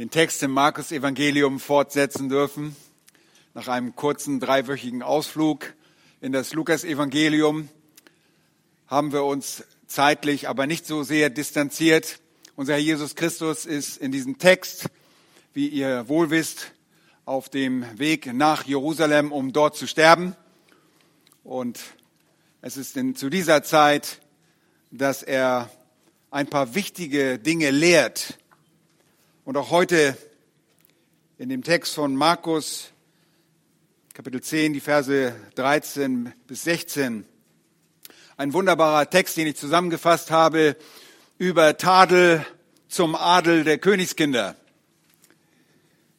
den Text im Markus Evangelium fortsetzen dürfen. Nach einem kurzen dreiwöchigen Ausflug in das Lukas Evangelium haben wir uns zeitlich aber nicht so sehr distanziert. Unser Herr Jesus Christus ist in diesem Text, wie ihr wohl wisst, auf dem Weg nach Jerusalem, um dort zu sterben. Und es ist in, zu dieser Zeit, dass er ein paar wichtige Dinge lehrt. Und auch heute in dem Text von Markus, Kapitel 10, die Verse 13 bis 16, ein wunderbarer Text, den ich zusammengefasst habe über Tadel zum Adel der Königskinder.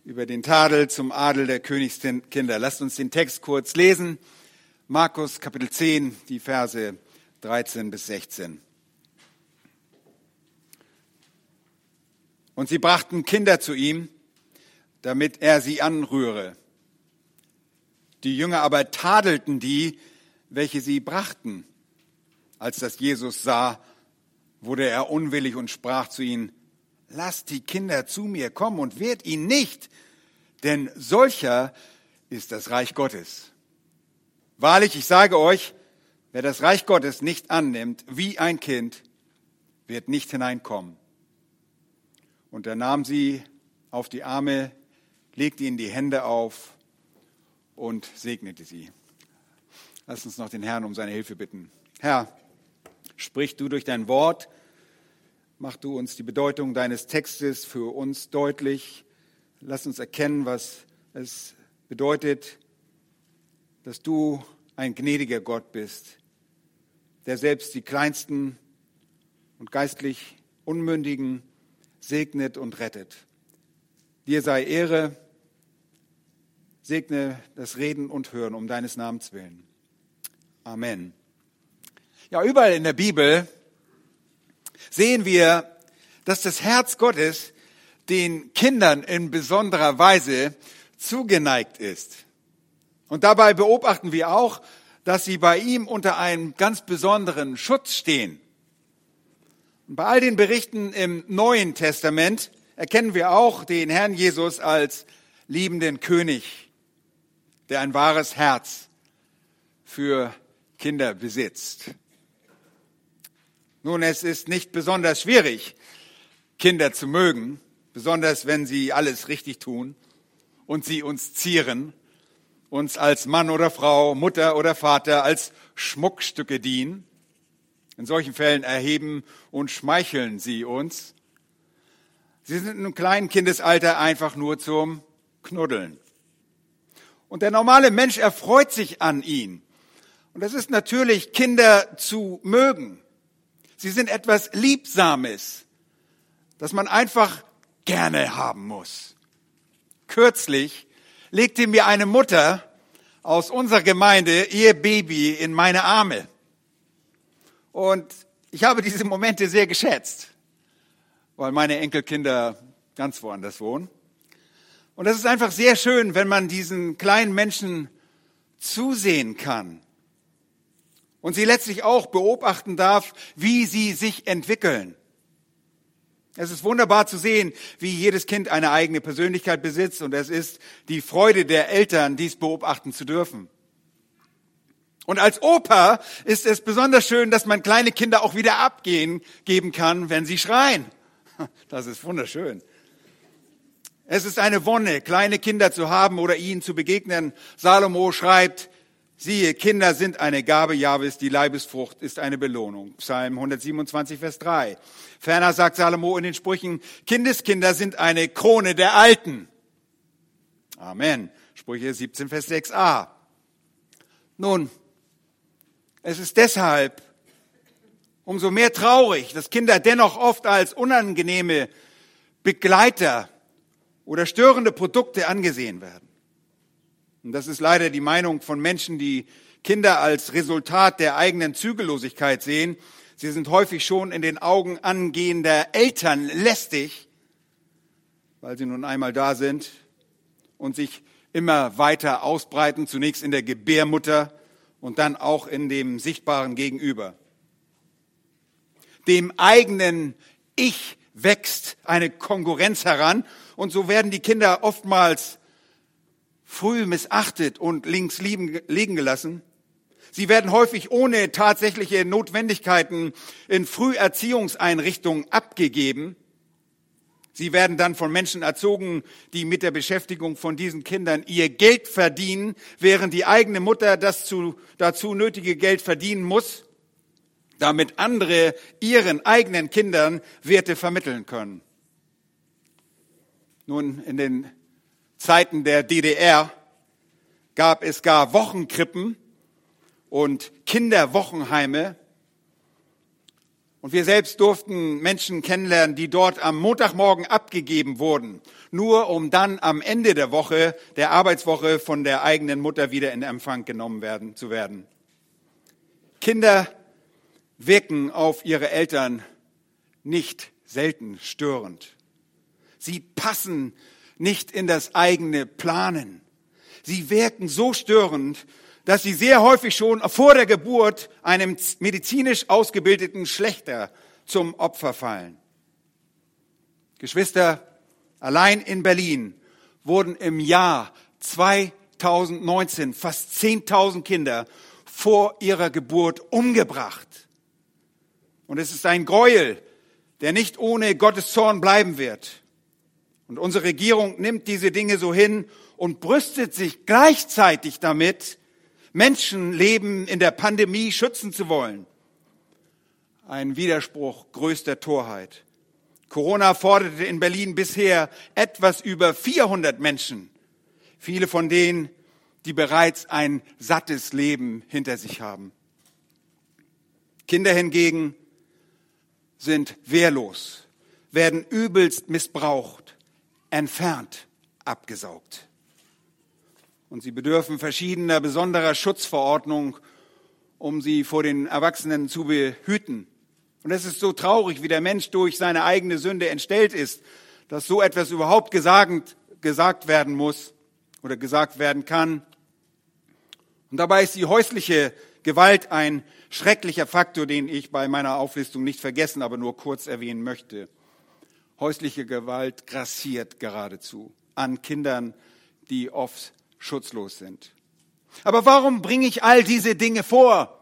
Über den Tadel zum Adel der Königskinder. Lasst uns den Text kurz lesen. Markus Kapitel 10, die Verse 13 bis 16. Und sie brachten Kinder zu ihm, damit er sie anrühre. Die Jünger aber tadelten die, welche sie brachten. Als das Jesus sah, wurde er unwillig und sprach zu ihnen, lasst die Kinder zu mir kommen und wehrt ihn nicht, denn solcher ist das Reich Gottes. Wahrlich, ich sage euch, wer das Reich Gottes nicht annimmt wie ein Kind, wird nicht hineinkommen. Und er nahm sie auf die Arme, legte ihnen die Hände auf und segnete sie. Lass uns noch den Herrn um seine Hilfe bitten. Herr, sprich du durch dein Wort, mach du uns die Bedeutung deines Textes für uns deutlich. Lass uns erkennen, was es bedeutet, dass du ein gnädiger Gott bist, der selbst die kleinsten und geistlich Unmündigen segnet und rettet. Dir sei Ehre, segne das Reden und Hören um deines Namens willen. Amen. Ja, überall in der Bibel sehen wir, dass das Herz Gottes den Kindern in besonderer Weise zugeneigt ist. Und dabei beobachten wir auch, dass sie bei ihm unter einem ganz besonderen Schutz stehen. Bei all den Berichten im Neuen Testament erkennen wir auch den Herrn Jesus als liebenden König, der ein wahres Herz für Kinder besitzt. Nun, es ist nicht besonders schwierig, Kinder zu mögen, besonders wenn sie alles richtig tun und sie uns zieren, uns als Mann oder Frau, Mutter oder Vater als Schmuckstücke dienen in solchen Fällen erheben und schmeicheln sie uns. Sie sind im kleinen Kindesalter einfach nur zum Knuddeln. Und der normale Mensch erfreut sich an ihn. Und es ist natürlich, Kinder zu mögen. Sie sind etwas Liebsames, das man einfach gerne haben muss. Kürzlich legte mir eine Mutter aus unserer Gemeinde ihr Baby in meine Arme. Und ich habe diese Momente sehr geschätzt, weil meine Enkelkinder ganz woanders wohnen. Und es ist einfach sehr schön, wenn man diesen kleinen Menschen zusehen kann und sie letztlich auch beobachten darf, wie sie sich entwickeln. Es ist wunderbar zu sehen, wie jedes Kind eine eigene Persönlichkeit besitzt und es ist die Freude der Eltern, dies beobachten zu dürfen. Und als Opa ist es besonders schön, dass man kleine Kinder auch wieder abgehen geben kann, wenn sie schreien. Das ist wunderschön. Es ist eine Wonne, kleine Kinder zu haben oder ihnen zu begegnen. Salomo schreibt, siehe, Kinder sind eine Gabe Jahwes, die Leibesfrucht ist eine Belohnung. Psalm 127, Vers 3. Ferner sagt Salomo in den Sprüchen, Kindeskinder sind eine Krone der Alten. Amen. Sprüche 17, Vers 6a. Nun, es ist deshalb umso mehr traurig, dass Kinder dennoch oft als unangenehme Begleiter oder störende Produkte angesehen werden. Und das ist leider die Meinung von Menschen, die Kinder als Resultat der eigenen Zügellosigkeit sehen. Sie sind häufig schon in den Augen angehender Eltern lästig, weil sie nun einmal da sind und sich immer weiter ausbreiten, zunächst in der Gebärmutter und dann auch in dem sichtbaren Gegenüber. Dem eigenen Ich wächst eine Konkurrenz heran und so werden die Kinder oftmals früh missachtet und links liegen gelassen. Sie werden häufig ohne tatsächliche Notwendigkeiten in Früherziehungseinrichtungen abgegeben. Sie werden dann von Menschen erzogen, die mit der Beschäftigung von diesen Kindern ihr Geld verdienen, während die eigene Mutter das zu, dazu nötige Geld verdienen muss, damit andere ihren eigenen Kindern Werte vermitteln können. Nun, in den Zeiten der DDR gab es gar Wochenkrippen und Kinderwochenheime. Und wir selbst durften Menschen kennenlernen, die dort am Montagmorgen abgegeben wurden, nur um dann am Ende der Woche, der Arbeitswoche von der eigenen Mutter wieder in Empfang genommen werden, zu werden. Kinder wirken auf ihre Eltern nicht selten störend. Sie passen nicht in das eigene Planen. Sie wirken so störend, dass sie sehr häufig schon vor der Geburt einem medizinisch ausgebildeten Schlechter zum Opfer fallen. Geschwister, allein in Berlin wurden im Jahr 2019 fast 10.000 Kinder vor ihrer Geburt umgebracht. Und es ist ein Gräuel, der nicht ohne Gottes Zorn bleiben wird. Und unsere Regierung nimmt diese Dinge so hin und brüstet sich gleichzeitig damit, Menschenleben in der Pandemie schützen zu wollen. Ein Widerspruch größter Torheit. Corona forderte in Berlin bisher etwas über 400 Menschen, viele von denen, die bereits ein sattes Leben hinter sich haben. Kinder hingegen sind wehrlos, werden übelst missbraucht, entfernt, abgesaugt. Und sie bedürfen verschiedener besonderer Schutzverordnung, um sie vor den Erwachsenen zu behüten. Und es ist so traurig, wie der Mensch durch seine eigene Sünde entstellt ist, dass so etwas überhaupt gesagt, gesagt werden muss oder gesagt werden kann. Und dabei ist die häusliche Gewalt ein schrecklicher Faktor, den ich bei meiner Auflistung nicht vergessen, aber nur kurz erwähnen möchte. Häusliche Gewalt grassiert geradezu an Kindern, die oft schutzlos sind. Aber warum bringe ich all diese Dinge vor?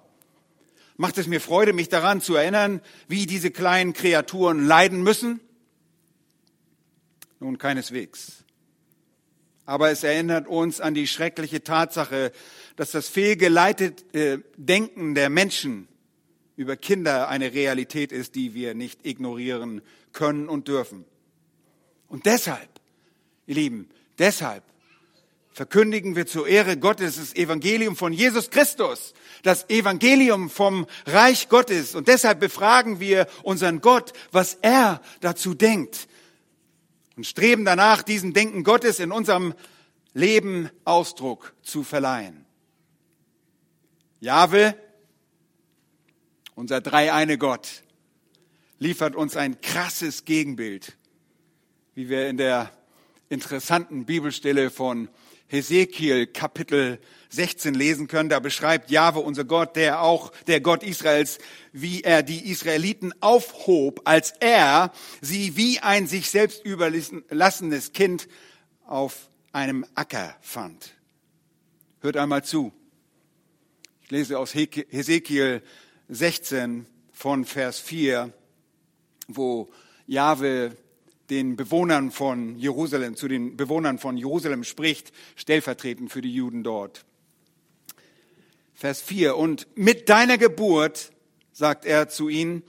Macht es mir Freude, mich daran zu erinnern, wie diese kleinen Kreaturen leiden müssen? Nun keineswegs. Aber es erinnert uns an die schreckliche Tatsache, dass das fehlgeleitete Denken der Menschen über Kinder eine Realität ist, die wir nicht ignorieren können und dürfen. Und deshalb, ihr Lieben, deshalb verkündigen wir zur Ehre Gottes das Evangelium von Jesus Christus, das Evangelium vom Reich Gottes. Und deshalb befragen wir unseren Gott, was er dazu denkt. Und streben danach, diesem Denken Gottes in unserem Leben Ausdruck zu verleihen. Jahwe, unser dreieine Gott, liefert uns ein krasses Gegenbild, wie wir in der interessanten Bibelstelle von Hesekiel Kapitel 16 lesen können. Da beschreibt Jahwe, unser Gott, der auch der Gott Israels, wie er die Israeliten aufhob, als er sie wie ein sich selbst überlassenes Kind auf einem Acker fand. Hört einmal zu. Ich lese aus Hesekiel 16 von Vers 4, wo Jahwe den Bewohnern von Jerusalem, zu den Bewohnern von Jerusalem spricht, stellvertretend für die Juden dort. Vers 4. Und mit deiner Geburt, sagt er zu ihnen,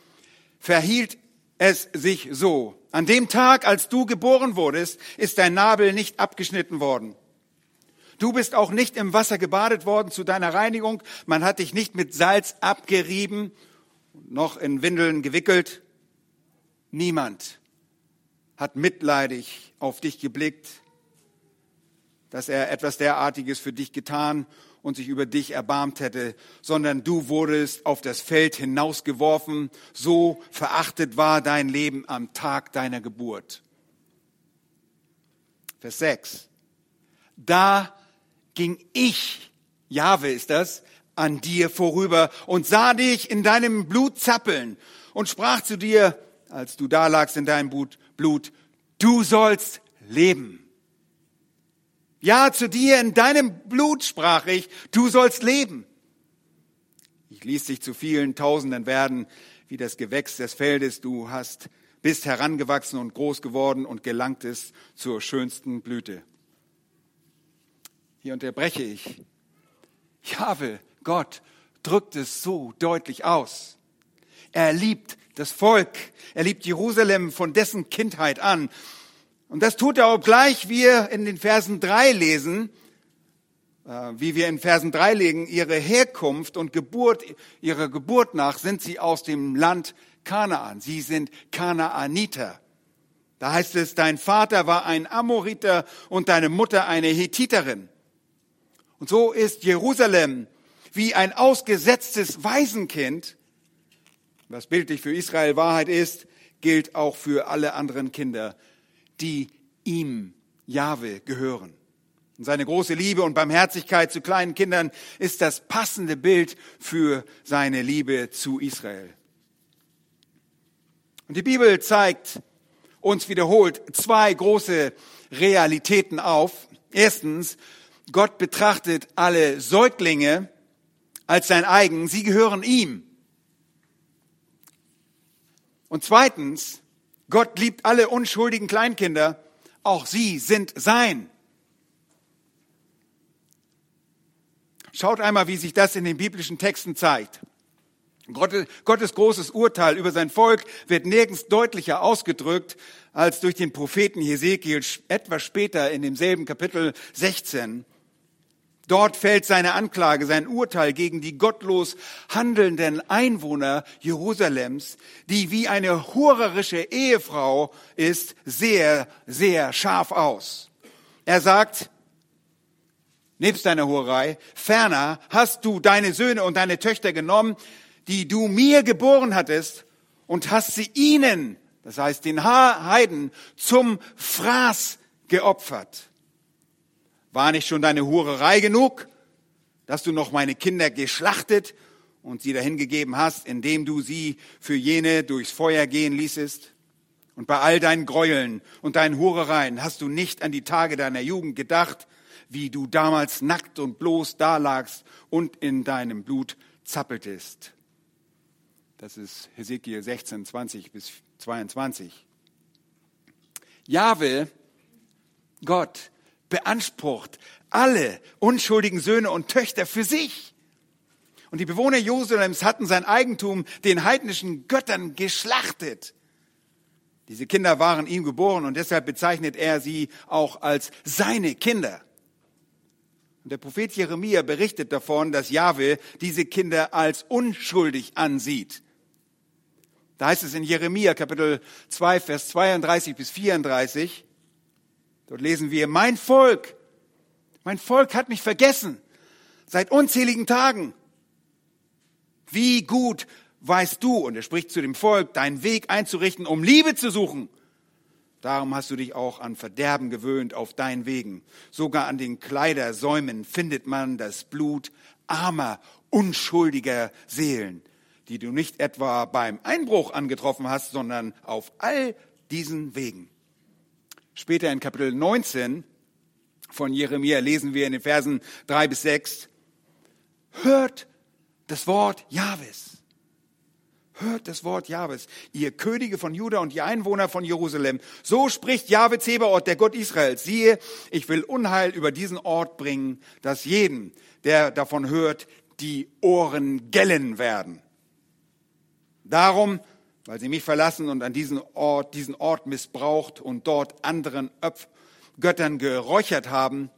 verhielt es sich so. An dem Tag, als du geboren wurdest, ist dein Nabel nicht abgeschnitten worden. Du bist auch nicht im Wasser gebadet worden zu deiner Reinigung. Man hat dich nicht mit Salz abgerieben, noch in Windeln gewickelt. Niemand hat mitleidig auf dich geblickt, dass er etwas derartiges für dich getan und sich über dich erbarmt hätte, sondern du wurdest auf das Feld hinausgeworfen, so verachtet war dein Leben am Tag deiner Geburt. Vers 6. Da ging ich, Jahwe ist das, an dir vorüber und sah dich in deinem Blut zappeln und sprach zu dir, als du da lagst in deinem Blut, du sollst leben. Ja, zu dir in deinem Blut sprach ich, du sollst leben. Ich ließ dich zu vielen Tausenden werden, wie das Gewächs des Feldes. Du hast, bist herangewachsen und groß geworden und gelangtest zur schönsten Blüte. Hier unterbreche ich. Jahwe, Gott, drückt es so deutlich aus. Er liebt das Volk. Er liebt Jerusalem von dessen Kindheit an. Und das tut er, obgleich wir in den Versen drei lesen, äh, wie wir in Versen drei legen, ihre Herkunft und Geburt, ihrer Geburt nach sind sie aus dem Land Kanaan. Sie sind Kanaaniter. Da heißt es, dein Vater war ein Amoriter und deine Mutter eine Hethiterin. Und so ist Jerusalem wie ein ausgesetztes Waisenkind, was bildlich für Israel Wahrheit ist, gilt auch für alle anderen Kinder die ihm, Jahwe, gehören. Und seine große Liebe und Barmherzigkeit zu kleinen Kindern ist das passende Bild für seine Liebe zu Israel. Und die Bibel zeigt uns wiederholt zwei große Realitäten auf. Erstens, Gott betrachtet alle Säuglinge als sein eigen, sie gehören ihm. Und zweitens, Gott liebt alle unschuldigen Kleinkinder, auch sie sind sein. Schaut einmal, wie sich das in den biblischen Texten zeigt. Gottes großes Urteil über sein Volk wird nirgends deutlicher ausgedrückt als durch den Propheten Hesekiel etwas später in demselben Kapitel 16. Dort fällt seine Anklage, sein Urteil gegen die gottlos handelnden Einwohner Jerusalems, die wie eine hurerische Ehefrau ist, sehr, sehr scharf aus. Er sagt, nebst deiner Hurerei, ferner hast du deine Söhne und deine Töchter genommen, die du mir geboren hattest, und hast sie ihnen, das heißt den Heiden, zum Fraß geopfert. War nicht schon deine Hurerei genug, dass du noch meine Kinder geschlachtet und sie dahingegeben hast, indem du sie für jene durchs Feuer gehen ließest? Und bei all deinen Gräueln und deinen Hurereien hast du nicht an die Tage deiner Jugend gedacht, wie du damals nackt und bloß dalagst und in deinem Blut zappeltest. Das ist Hesekiel 16, 20 bis 22. Jahwe, Gott, beansprucht alle unschuldigen Söhne und Töchter für sich. Und die Bewohner Jerusalems hatten sein Eigentum den heidnischen Göttern geschlachtet. Diese Kinder waren ihm geboren und deshalb bezeichnet er sie auch als seine Kinder. Und der Prophet Jeremia berichtet davon, dass Jahwe diese Kinder als unschuldig ansieht. Da heißt es in Jeremia Kapitel 2, Vers 32 bis 34, Dort lesen wir, mein Volk, mein Volk hat mich vergessen seit unzähligen Tagen. Wie gut weißt du, und er spricht zu dem Volk, deinen Weg einzurichten, um Liebe zu suchen. Darum hast du dich auch an Verderben gewöhnt auf deinen Wegen. Sogar an den Kleidersäumen findet man das Blut armer, unschuldiger Seelen, die du nicht etwa beim Einbruch angetroffen hast, sondern auf all diesen Wegen. Später in Kapitel 19 von Jeremia lesen wir in den Versen 3 bis 6, hört das Wort Jahwes. Hört das Wort Jahwes, ihr Könige von Juda und ihr Einwohner von Jerusalem. So spricht Jahwe Zebaoth, der Gott Israels. Siehe, ich will Unheil über diesen Ort bringen, dass jeden, der davon hört, die Ohren gellen werden. Darum weil sie mich verlassen und an diesen Ort, diesen Ort missbraucht und dort anderen Öpf Göttern geräuchert haben,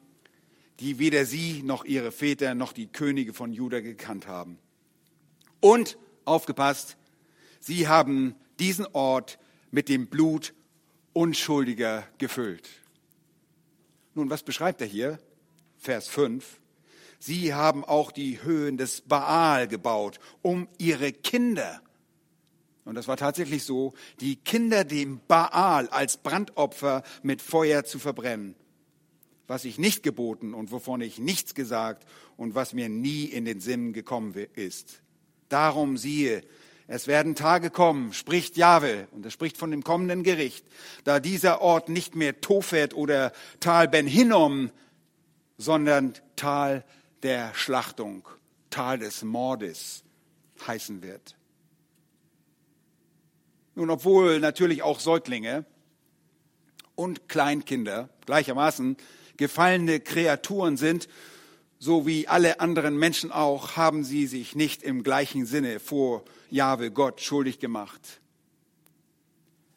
die weder sie noch ihre Väter noch die Könige von Juda gekannt haben. Und, aufgepasst, sie haben diesen Ort mit dem Blut Unschuldiger gefüllt. Nun, was beschreibt er hier? Vers 5. Sie haben auch die Höhen des Baal gebaut, um ihre Kinder und das war tatsächlich so, die Kinder dem Baal als Brandopfer mit Feuer zu verbrennen. Was ich nicht geboten und wovon ich nichts gesagt und was mir nie in den Sinn gekommen ist. Darum siehe, Es werden Tage kommen, spricht Jahwe, und er spricht von dem kommenden Gericht, da dieser Ort nicht mehr Tophet oder Tal Ben Hinnom, sondern Tal der Schlachtung, Tal des Mordes heißen wird. Nun, obwohl natürlich auch Säuglinge und Kleinkinder gleichermaßen gefallene Kreaturen sind, so wie alle anderen Menschen auch, haben sie sich nicht im gleichen Sinne vor Jahwe Gott schuldig gemacht.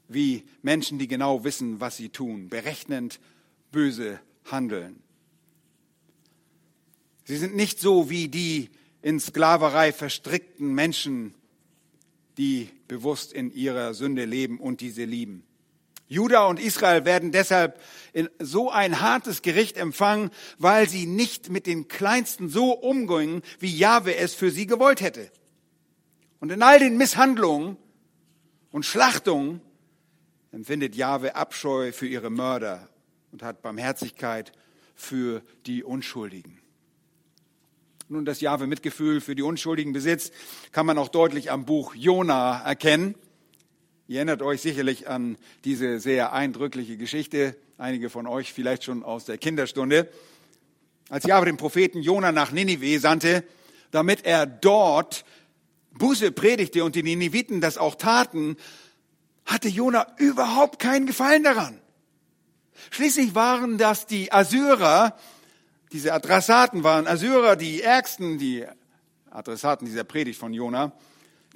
Wie Menschen, die genau wissen, was sie tun, berechnend böse handeln. Sie sind nicht so wie die in Sklaverei verstrickten Menschen, die bewusst in ihrer Sünde leben und diese lieben. Juda und Israel werden deshalb in so ein hartes Gericht empfangen, weil sie nicht mit den Kleinsten so umgingen, wie Jahwe es für sie gewollt hätte. Und in all den Misshandlungen und Schlachtungen empfindet Jahwe Abscheu für ihre Mörder und hat Barmherzigkeit für die Unschuldigen. Nun, das Jahwe Mitgefühl für die Unschuldigen besitzt, kann man auch deutlich am Buch Jona erkennen. Ihr erinnert euch sicherlich an diese sehr eindrückliche Geschichte, einige von euch vielleicht schon aus der Kinderstunde. Als Jahwe den Propheten Jona nach Ninive sandte, damit er dort Buße predigte und die Niniviten das auch taten, hatte Jona überhaupt keinen Gefallen daran. Schließlich waren das die Assyrer, diese Adressaten waren Assyrer, die ärgsten, die Adressaten dieser Predigt von Jona,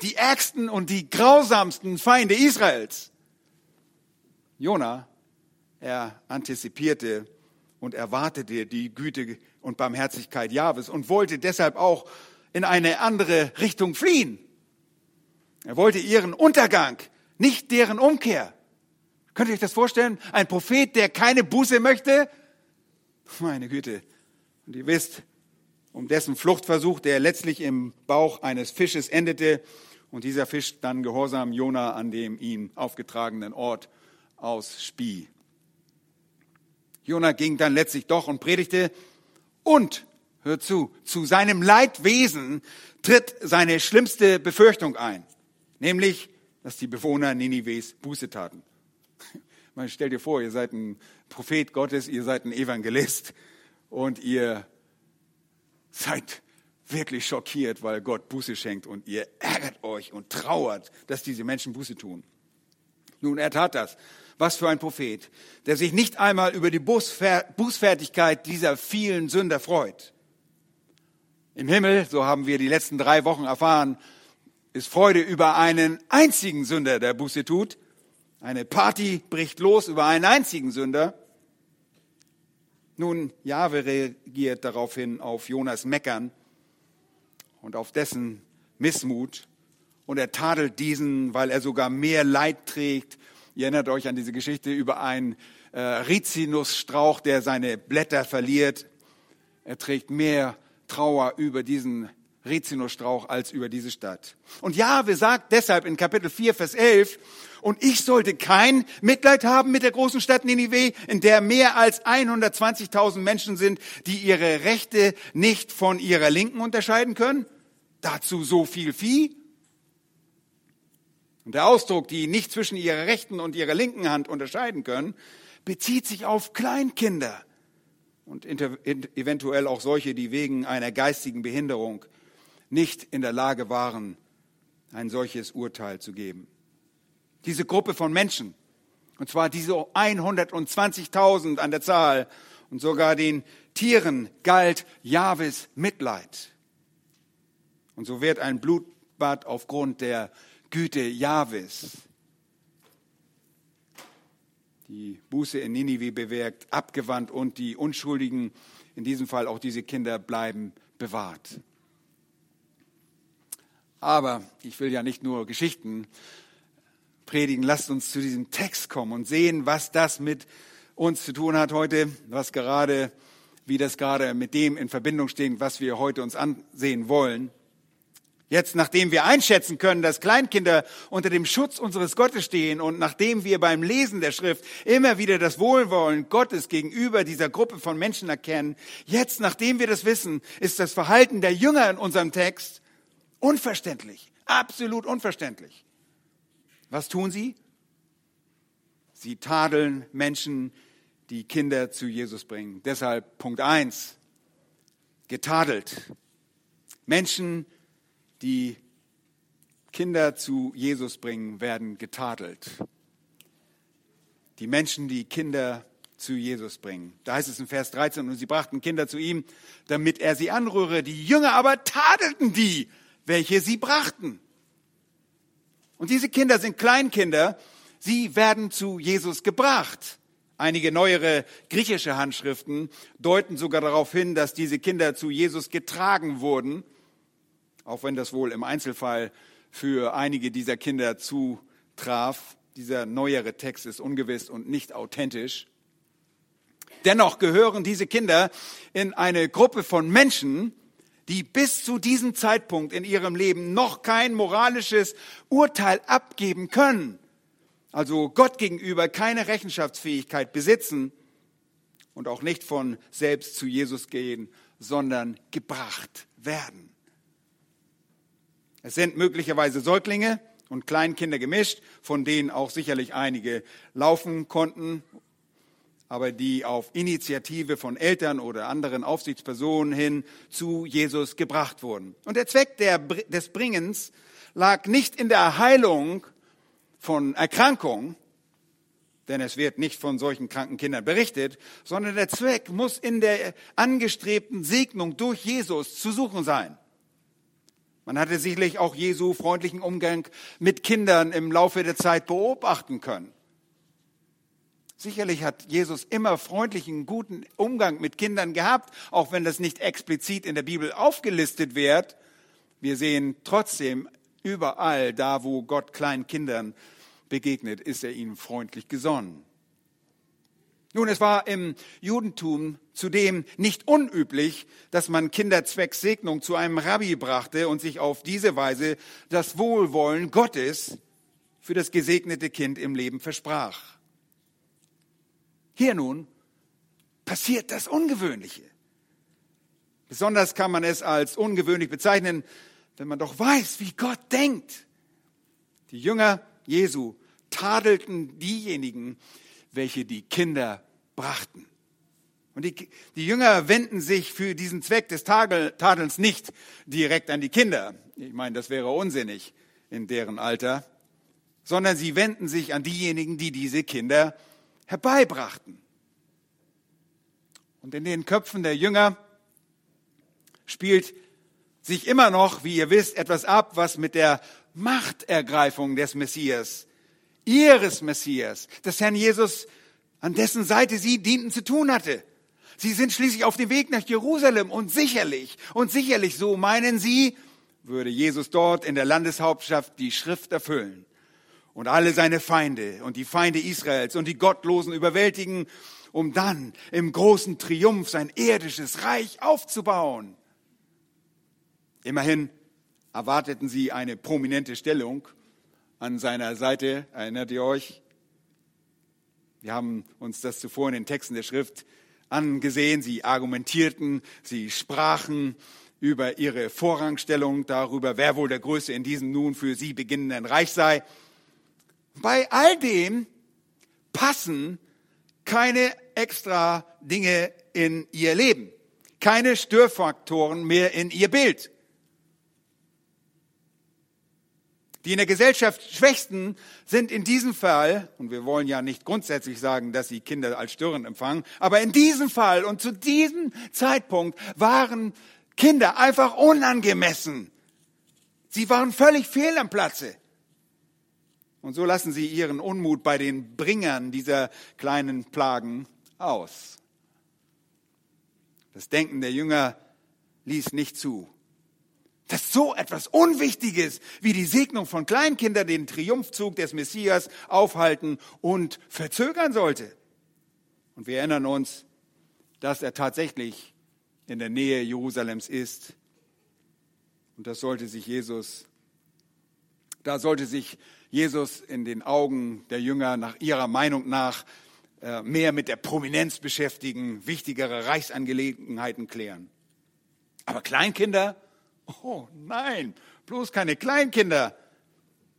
die ärgsten und die grausamsten Feinde Israels. Jona, er antizipierte und erwartete die Güte und Barmherzigkeit Jahwes und wollte deshalb auch in eine andere Richtung fliehen. Er wollte ihren Untergang, nicht deren Umkehr. Könnt ihr euch das vorstellen? Ein Prophet, der keine Buße möchte? Meine Güte. Und ihr wisst, um dessen Fluchtversuch, der letztlich im Bauch eines Fisches endete und dieser Fisch dann gehorsam Jona an dem ihm aufgetragenen Ort ausspie. Jona ging dann letztlich doch und predigte und hört zu, zu seinem Leidwesen tritt seine schlimmste Befürchtung ein, nämlich, dass die Bewohner Ninives Buße taten. Man stellt dir vor, ihr seid ein Prophet Gottes, ihr seid ein Evangelist und ihr seid wirklich schockiert, weil Gott Buße schenkt und ihr ärgert euch und trauert, dass diese Menschen Buße tun. Nun, er tat das. Was für ein Prophet, der sich nicht einmal über die Bußfertigkeit dieser vielen Sünder freut. Im Himmel, so haben wir die letzten drei Wochen erfahren, ist Freude über einen einzigen Sünder, der Buße tut. Eine Party bricht los über einen einzigen Sünder. Nun, Jahwe reagiert daraufhin auf Jonas Meckern und auf dessen Missmut und er tadelt diesen, weil er sogar mehr Leid trägt. Ihr erinnert euch an diese Geschichte über einen äh, Rizinusstrauch, der seine Blätter verliert. Er trägt mehr Trauer über diesen Rizinusstrauch als über diese Stadt. Und Jahwe sagt deshalb in Kapitel 4, Vers 11, und ich sollte kein Mitleid haben mit der großen Stadt Ninive, in der mehr als 120.000 Menschen sind, die ihre Rechte nicht von ihrer Linken unterscheiden können. Dazu so viel Vieh. Und der Ausdruck, die nicht zwischen ihrer rechten und ihrer linken Hand unterscheiden können, bezieht sich auf Kleinkinder und eventuell auch solche, die wegen einer geistigen Behinderung nicht in der Lage waren, ein solches Urteil zu geben. Diese Gruppe von Menschen, und zwar diese 120.000 an der Zahl und sogar den Tieren galt Jahwes Mitleid. Und so wird ein Blutbad aufgrund der Güte Jahwes die Buße in Ninive bewirkt, abgewandt und die Unschuldigen, in diesem Fall auch diese Kinder, bleiben bewahrt. Aber ich will ja nicht nur Geschichten predigen, lasst uns zu diesem Text kommen und sehen, was das mit uns zu tun hat heute, was gerade, wie das gerade mit dem in Verbindung steht, was wir heute uns ansehen wollen. Jetzt, nachdem wir einschätzen können, dass Kleinkinder unter dem Schutz unseres Gottes stehen und nachdem wir beim Lesen der Schrift immer wieder das Wohlwollen Gottes gegenüber dieser Gruppe von Menschen erkennen, jetzt, nachdem wir das wissen, ist das Verhalten der Jünger in unserem Text unverständlich, absolut unverständlich. Was tun sie? Sie tadeln Menschen, die Kinder zu Jesus bringen. Deshalb Punkt eins: getadelt. Menschen, die Kinder zu Jesus bringen, werden getadelt. Die Menschen, die Kinder zu Jesus bringen. Da heißt es in Vers 13, und sie brachten Kinder zu ihm, damit er sie anrühre. Die Jünger aber tadelten die, welche sie brachten. Und diese Kinder sind Kleinkinder, sie werden zu Jesus gebracht. Einige neuere griechische Handschriften deuten sogar darauf hin, dass diese Kinder zu Jesus getragen wurden, auch wenn das wohl im Einzelfall für einige dieser Kinder zutraf. Dieser neuere Text ist ungewiss und nicht authentisch. Dennoch gehören diese Kinder in eine Gruppe von Menschen, die bis zu diesem Zeitpunkt in ihrem Leben noch kein moralisches Urteil abgeben können, also Gott gegenüber keine Rechenschaftsfähigkeit besitzen und auch nicht von selbst zu Jesus gehen, sondern gebracht werden. Es sind möglicherweise Säuglinge und Kleinkinder gemischt, von denen auch sicherlich einige laufen konnten aber die auf Initiative von Eltern oder anderen Aufsichtspersonen hin zu Jesus gebracht wurden. Und der Zweck der, des Bringens lag nicht in der Heilung von Erkrankung, denn es wird nicht von solchen kranken Kindern berichtet, sondern der Zweck muss in der angestrebten Segnung durch Jesus zu suchen sein. Man hatte sicherlich auch Jesu freundlichen Umgang mit Kindern im Laufe der Zeit beobachten können. Sicherlich hat Jesus immer freundlichen, guten Umgang mit Kindern gehabt, auch wenn das nicht explizit in der Bibel aufgelistet wird. Wir sehen trotzdem überall da, wo Gott kleinen Kindern begegnet, ist er ihnen freundlich gesonnen. Nun, es war im Judentum zudem nicht unüblich, dass man Kinder zwecks Segnung zu einem Rabbi brachte und sich auf diese Weise das Wohlwollen Gottes für das gesegnete Kind im Leben versprach. Hier nun passiert das Ungewöhnliche. Besonders kann man es als ungewöhnlich bezeichnen, wenn man doch weiß, wie Gott denkt. Die Jünger Jesu tadelten diejenigen, welche die Kinder brachten. Und die, die Jünger wenden sich für diesen Zweck des Tadelns nicht direkt an die Kinder. Ich meine, das wäre unsinnig in deren Alter, sondern sie wenden sich an diejenigen, die diese Kinder herbeibrachten. Und in den Köpfen der Jünger spielt sich immer noch, wie ihr wisst, etwas ab, was mit der Machtergreifung des Messias, ihres Messias, des Herrn Jesus, an dessen Seite sie dienten, zu tun hatte. Sie sind schließlich auf dem Weg nach Jerusalem und sicherlich, und sicherlich so meinen sie, würde Jesus dort in der Landeshauptstadt die Schrift erfüllen und alle seine Feinde und die Feinde Israels und die Gottlosen überwältigen, um dann im großen Triumph sein irdisches Reich aufzubauen. Immerhin erwarteten sie eine prominente Stellung an seiner Seite, erinnert ihr euch? Wir haben uns das zuvor in den Texten der Schrift angesehen. Sie argumentierten, sie sprachen über ihre Vorrangstellung, darüber, wer wohl der Größte in diesem nun für sie beginnenden Reich sei. Bei all dem passen keine extra Dinge in ihr Leben, keine Störfaktoren mehr in ihr Bild. Die in der Gesellschaft Schwächsten sind in diesem Fall, und wir wollen ja nicht grundsätzlich sagen, dass sie Kinder als störend empfangen, aber in diesem Fall und zu diesem Zeitpunkt waren Kinder einfach unangemessen. Sie waren völlig fehl am Platze. Und so lassen sie ihren Unmut bei den Bringern dieser kleinen Plagen aus. Das Denken der Jünger ließ nicht zu, dass so etwas Unwichtiges wie die Segnung von Kleinkindern den Triumphzug des Messias aufhalten und verzögern sollte. Und wir erinnern uns, dass er tatsächlich in der Nähe Jerusalems ist. Und das sollte sich Jesus, da sollte sich Jesus in den Augen der Jünger nach ihrer Meinung nach äh, mehr mit der Prominenz beschäftigen, wichtigere Reichsangelegenheiten klären. Aber Kleinkinder, oh nein, bloß keine Kleinkinder.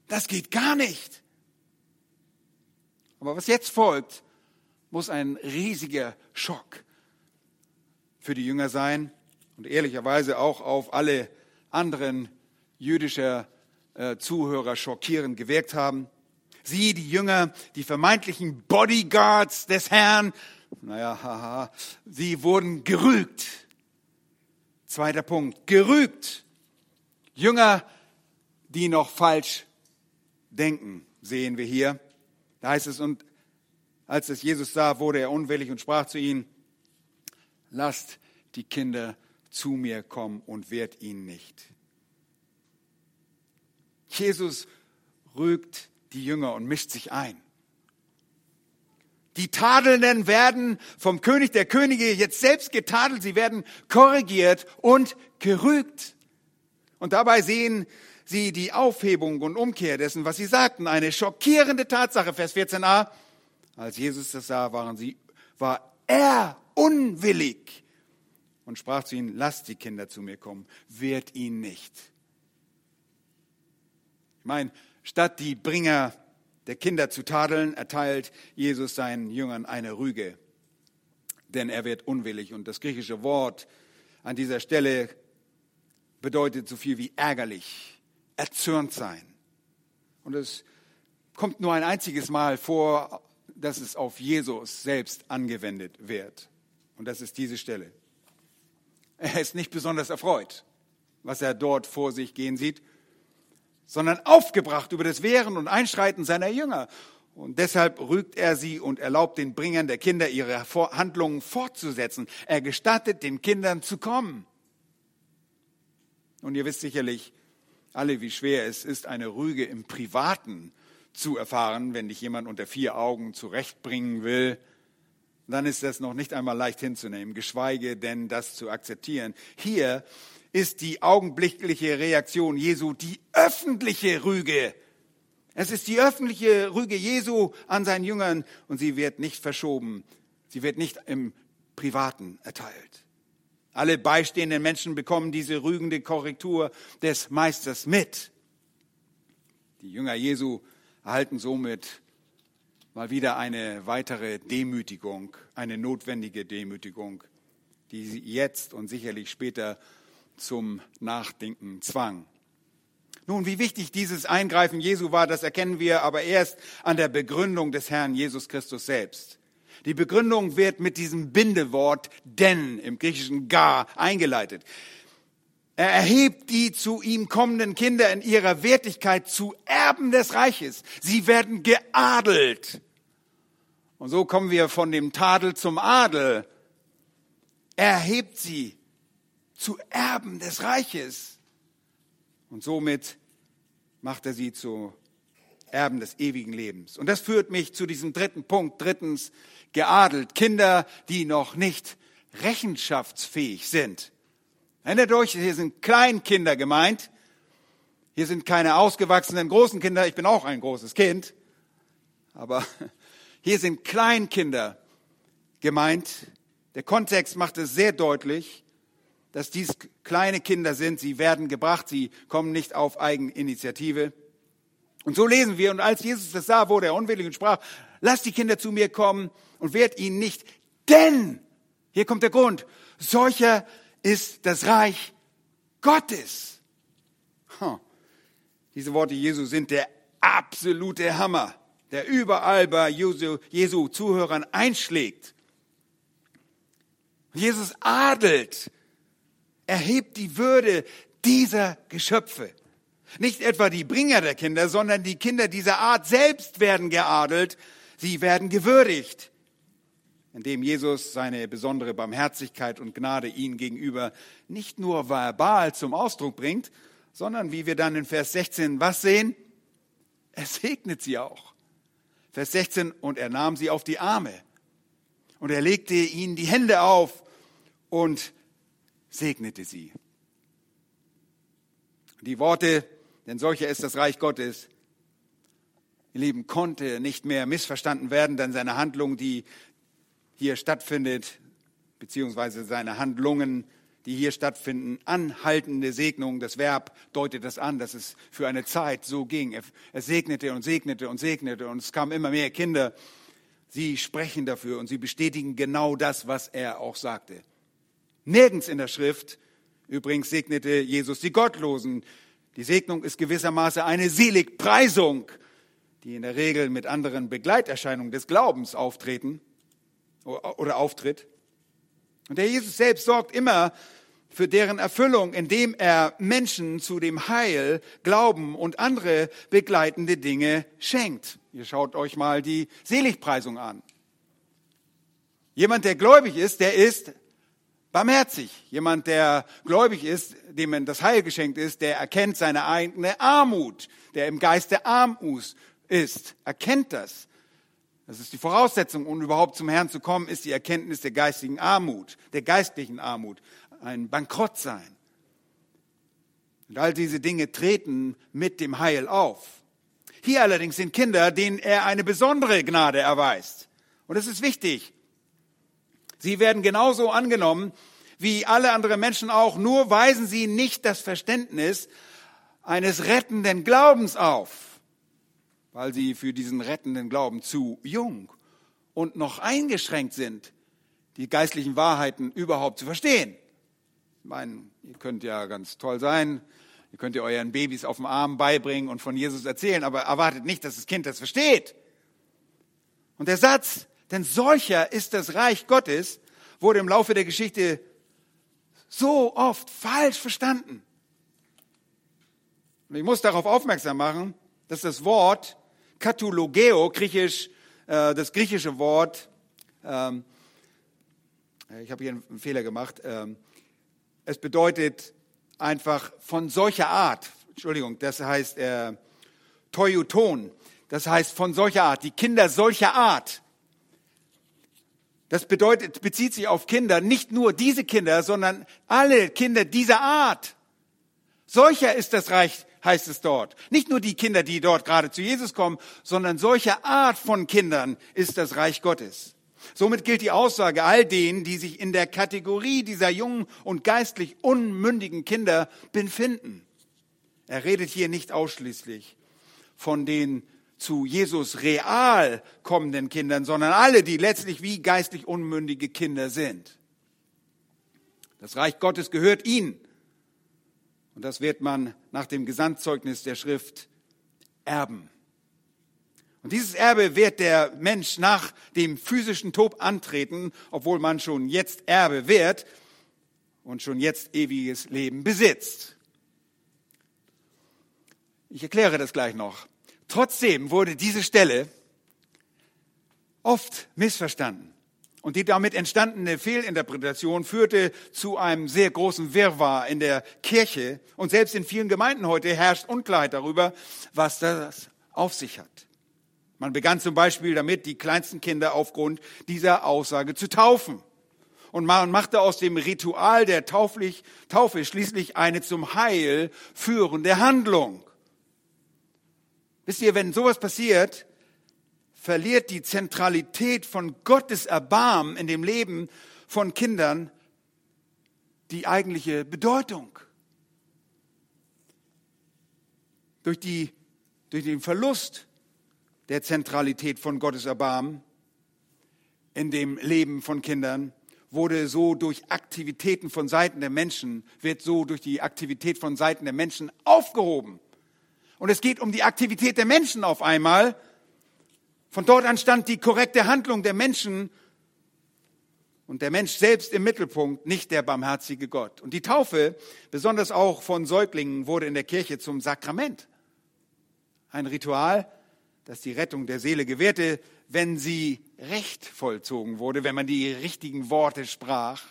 Das geht gar nicht. Aber was jetzt folgt, muss ein riesiger Schock für die Jünger sein und ehrlicherweise auch auf alle anderen jüdischer äh, Zuhörer schockierend gewirkt haben. Sie, die Jünger, die vermeintlichen Bodyguards des Herrn, naja, haha, sie wurden gerügt. Zweiter Punkt, gerügt. Jünger, die noch falsch denken, sehen wir hier. Da heißt es, und als es Jesus sah, wurde er unwillig und sprach zu ihnen, lasst die Kinder zu mir kommen und wehrt ihnen nicht. Jesus rügt die Jünger und mischt sich ein. Die Tadelnden werden vom König der Könige jetzt selbst getadelt, sie werden korrigiert und gerügt. Und dabei sehen sie die Aufhebung und Umkehr dessen, was sie sagten. Eine schockierende Tatsache, Vers 14a. Als Jesus das sah, waren sie, war er unwillig und sprach zu ihnen, lasst die Kinder zu mir kommen, wehrt ihn nicht. Ich meine, statt die Bringer der Kinder zu tadeln, erteilt Jesus seinen Jüngern eine Rüge, denn er wird unwillig. Und das griechische Wort an dieser Stelle bedeutet so viel wie ärgerlich, erzürnt sein. Und es kommt nur ein einziges Mal vor, dass es auf Jesus selbst angewendet wird. Und das ist diese Stelle. Er ist nicht besonders erfreut, was er dort vor sich gehen sieht, sondern aufgebracht über das Wehren und Einschreiten seiner Jünger. Und deshalb rügt er sie und erlaubt den Bringern der Kinder, ihre Handlungen fortzusetzen. Er gestattet den Kindern zu kommen. Und ihr wisst sicherlich alle, wie schwer es ist, eine Rüge im Privaten zu erfahren, wenn dich jemand unter vier Augen zurechtbringen will. Dann ist das noch nicht einmal leicht hinzunehmen, geschweige denn das zu akzeptieren. Hier ist die augenblickliche Reaktion Jesu die öffentliche Rüge. Es ist die öffentliche Rüge Jesu an seinen Jüngern und sie wird nicht verschoben. Sie wird nicht im Privaten erteilt. Alle beistehenden Menschen bekommen diese rügende Korrektur des Meisters mit. Die Jünger Jesu erhalten somit mal wieder eine weitere Demütigung, eine notwendige Demütigung, die sie jetzt und sicherlich später zum Nachdenken zwang. Nun, wie wichtig dieses Eingreifen Jesu war, das erkennen wir aber erst an der Begründung des Herrn Jesus Christus selbst. Die Begründung wird mit diesem Bindewort denn im griechischen gar eingeleitet. Er erhebt die zu ihm kommenden Kinder in ihrer Wertigkeit zu Erben des Reiches. Sie werden geadelt. Und so kommen wir von dem Tadel zum Adel. Er erhebt sie zu Erben des Reiches. Und somit macht er sie zu Erben des ewigen Lebens. Und das führt mich zu diesem dritten Punkt. Drittens, geadelt. Kinder, die noch nicht rechenschaftsfähig sind. Erinnert euch, hier sind Kleinkinder gemeint. Hier sind keine ausgewachsenen großen Kinder. Ich bin auch ein großes Kind. Aber hier sind Kleinkinder gemeint. Der Kontext macht es sehr deutlich, dass dies kleine Kinder sind. Sie werden gebracht. Sie kommen nicht auf Eigeninitiative. Und so lesen wir, und als Jesus das sah, wurde er unwillig und sprach, lasst die Kinder zu mir kommen und wehrt ihnen nicht, denn, hier kommt der Grund, solcher ist das Reich Gottes. Huh. Diese Worte Jesu sind der absolute Hammer, der überall bei Jesu, Jesu Zuhörern einschlägt. Jesus adelt, erhebt die Würde dieser Geschöpfe. Nicht etwa die Bringer der Kinder, sondern die Kinder dieser Art selbst werden geadelt, sie werden gewürdigt, indem Jesus seine besondere Barmherzigkeit und Gnade ihnen gegenüber nicht nur verbal zum Ausdruck bringt, sondern wie wir dann in Vers 16 was sehen? Er segnet sie auch. Vers 16, und er nahm sie auf die Arme und er legte ihnen die Hände auf und segnete sie. Die Worte denn solcher ist das Reich Gottes. Ihr Lieben, konnte nicht mehr missverstanden werden, denn seine Handlung, die hier stattfindet, beziehungsweise seine Handlungen, die hier stattfinden, anhaltende Segnung. Das Verb deutet das an, dass es für eine Zeit so ging. Er segnete und segnete und segnete und es kamen immer mehr Kinder. Sie sprechen dafür und sie bestätigen genau das, was er auch sagte. Nirgends in der Schrift übrigens segnete Jesus die Gottlosen. Die Segnung ist gewissermaßen eine Seligpreisung, die in der Regel mit anderen Begleiterscheinungen des Glaubens auftreten oder auftritt. Und der Jesus selbst sorgt immer für deren Erfüllung, indem er Menschen zu dem Heil, Glauben und andere begleitende Dinge schenkt. Ihr schaut euch mal die Seligpreisung an. Jemand, der gläubig ist, der ist barmherzig. Jemand, der gläubig ist, dem das Heil geschenkt ist, der erkennt seine eigene Armut, der im Geiste Armus ist, erkennt das. Das ist die Voraussetzung, um überhaupt zum Herrn zu kommen, ist die Erkenntnis der geistigen Armut, der geistlichen Armut, ein Bankrottsein. Und all diese Dinge treten mit dem Heil auf. Hier allerdings sind Kinder, denen er eine besondere Gnade erweist. Und es ist wichtig. Sie werden genauso angenommen wie alle anderen Menschen auch, nur weisen sie nicht das Verständnis eines rettenden Glaubens auf weil sie für diesen rettenden Glauben zu jung und noch eingeschränkt sind, die geistlichen Wahrheiten überhaupt zu verstehen. Ich meine, ihr könnt ja ganz toll sein, ihr könnt ja euren Babys auf dem Arm beibringen und von Jesus erzählen, aber erwartet nicht, dass das Kind das versteht. Und der Satz, denn solcher ist das Reich Gottes, wurde im Laufe der Geschichte so oft falsch verstanden. Ich muss darauf aufmerksam machen, dass das Wort Katulogeo, griechisch, äh, das griechische Wort, ähm, ich habe hier einen Fehler gemacht, ähm, es bedeutet einfach von solcher Art, Entschuldigung, das heißt äh, Teuton, das heißt von solcher Art, die Kinder solcher Art. Das bedeutet, bezieht sich auf Kinder, nicht nur diese Kinder, sondern alle Kinder dieser Art. Solcher ist das Reich heißt es dort. Nicht nur die Kinder, die dort gerade zu Jesus kommen, sondern solche Art von Kindern ist das Reich Gottes. Somit gilt die Aussage all denen, die sich in der Kategorie dieser jungen und geistlich unmündigen Kinder befinden. Er redet hier nicht ausschließlich von den zu Jesus real kommenden Kindern, sondern alle, die letztlich wie geistlich unmündige Kinder sind. Das Reich Gottes gehört ihnen. Und das wird man nach dem Gesandtzeugnis der Schrift erben. Und dieses Erbe wird der Mensch nach dem physischen Tod antreten, obwohl man schon jetzt Erbe wird und schon jetzt ewiges Leben besitzt. Ich erkläre das gleich noch. Trotzdem wurde diese Stelle oft missverstanden. Und die damit entstandene Fehlinterpretation führte zu einem sehr großen Wirrwarr in der Kirche. Und selbst in vielen Gemeinden heute herrscht Unklarheit darüber, was das auf sich hat. Man begann zum Beispiel damit, die kleinsten Kinder aufgrund dieser Aussage zu taufen. Und man machte aus dem Ritual der Taufe schließlich eine zum Heil führende Handlung. Wisst ihr, wenn sowas passiert, verliert die Zentralität von Gottes Erbarmen in dem Leben von Kindern die eigentliche Bedeutung. Durch, die, durch den Verlust der Zentralität von Gottes Erbarmen in dem Leben von Kindern wurde so durch Aktivitäten von Seiten der Menschen, wird so durch die Aktivität von Seiten der Menschen aufgehoben. Und es geht um die Aktivität der Menschen auf einmal von dort an stand die korrekte Handlung der Menschen und der Mensch selbst im Mittelpunkt, nicht der barmherzige Gott. Und die Taufe, besonders auch von Säuglingen, wurde in der Kirche zum Sakrament. Ein Ritual, das die Rettung der Seele gewährte, wenn sie recht vollzogen wurde, wenn man die richtigen Worte sprach.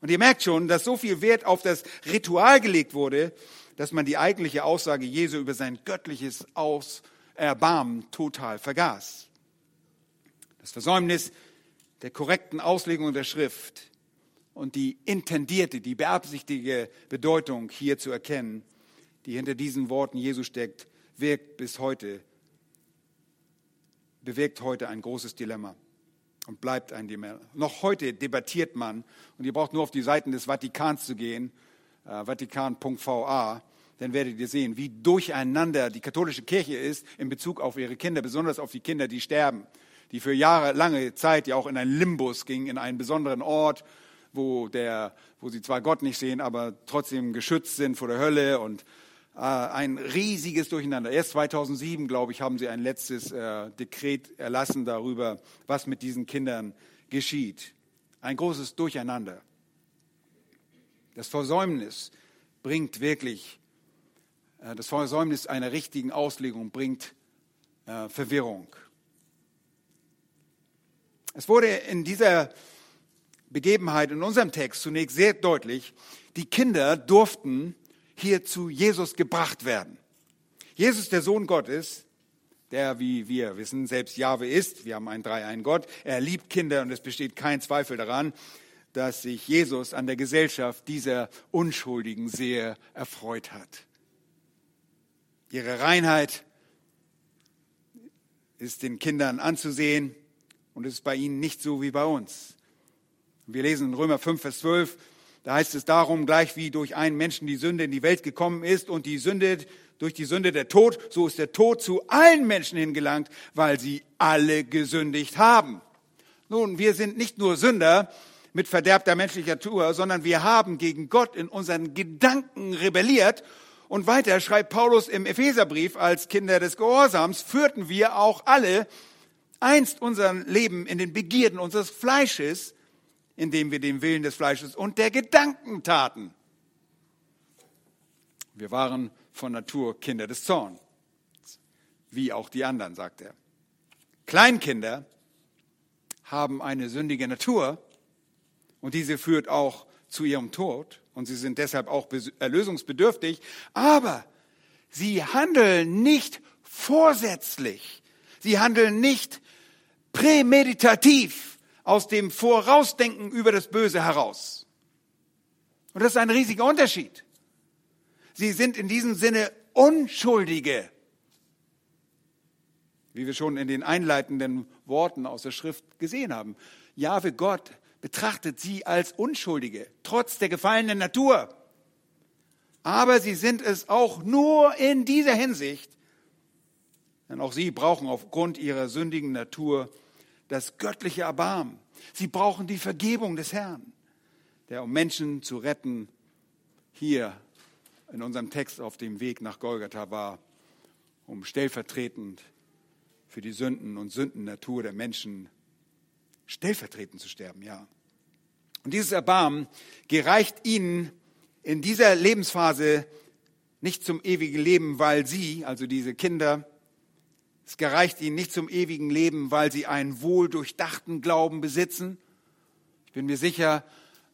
Und ihr merkt schon, dass so viel Wert auf das Ritual gelegt wurde, dass man die eigentliche Aussage Jesu über sein göttliches Aus Erbarmen total vergaß. Das Versäumnis der korrekten Auslegung der Schrift und die intendierte, die beabsichtigte Bedeutung hier zu erkennen, die hinter diesen Worten Jesu steckt, wirkt bis heute, bewirkt heute ein großes Dilemma. und bleibt ein Dilemma. Noch heute debattiert man, und ihr braucht nur auf die Seiten des Vatikans zu gehen, äh, vatikan.va, dann werdet ihr sehen, wie durcheinander die katholische Kirche ist in Bezug auf ihre Kinder, besonders auf die Kinder, die sterben, die für jahrelange Zeit ja auch in einen Limbus gingen, in einen besonderen Ort, wo, der, wo sie zwar Gott nicht sehen, aber trotzdem geschützt sind vor der Hölle und äh, ein riesiges Durcheinander. Erst 2007, glaube ich, haben sie ein letztes äh, Dekret erlassen darüber, was mit diesen Kindern geschieht. Ein großes Durcheinander. Das Versäumnis bringt wirklich, äh, das Versäumnis einer richtigen Auslegung bringt äh, Verwirrung. Es wurde in dieser Begebenheit in unserem Text zunächst sehr deutlich, die Kinder durften hier zu Jesus gebracht werden. Jesus, der Sohn Gottes, der, wie wir wissen, selbst Jahwe ist, wir haben einen dreieinen Gott, er liebt Kinder und es besteht kein Zweifel daran, dass sich Jesus an der Gesellschaft dieser Unschuldigen sehr erfreut hat. Ihre Reinheit ist den Kindern anzusehen und ist bei ihnen nicht so wie bei uns. Wir lesen in Römer 5, Vers 12, da heißt es darum, gleich wie durch einen Menschen die Sünde in die Welt gekommen ist und die Sünde durch die Sünde der Tod, so ist der Tod zu allen Menschen hingelangt, weil sie alle gesündigt haben. Nun, wir sind nicht nur Sünder mit verderbter menschlicher Natur, sondern wir haben gegen Gott in unseren Gedanken rebelliert. Und weiter schreibt Paulus im Epheserbrief, als Kinder des Gehorsams führten wir auch alle einst unser Leben in den Begierden unseres Fleisches, indem wir den Willen des Fleisches und der Gedanken taten. Wir waren von Natur Kinder des Zorns, wie auch die anderen, sagt er. Kleinkinder haben eine sündige Natur und diese führt auch zu ihrem Tod und sie sind deshalb auch erlösungsbedürftig, aber sie handeln nicht vorsätzlich, sie handeln nicht prämeditativ, aus dem Vorausdenken über das Böse heraus. Und das ist ein riesiger Unterschied. Sie sind in diesem Sinne Unschuldige. Wie wir schon in den einleitenden Worten aus der Schrift gesehen haben. Jahwe Gott betrachtet sie als Unschuldige, trotz der gefallenen Natur. Aber sie sind es auch nur in dieser Hinsicht, denn auch sie brauchen aufgrund ihrer sündigen Natur das göttliche Erbarmen. Sie brauchen die Vergebung des Herrn, der um Menschen zu retten hier in unserem Text auf dem Weg nach Golgatha war, um stellvertretend für die Sünden und Sündennatur der Menschen stellvertretend zu sterben, ja. Und dieses Erbarmen gereicht ihnen in dieser Lebensphase nicht zum ewigen Leben, weil sie, also diese Kinder, es gereicht ihnen nicht zum ewigen Leben, weil sie einen wohldurchdachten Glauben besitzen. Ich bin mir sicher,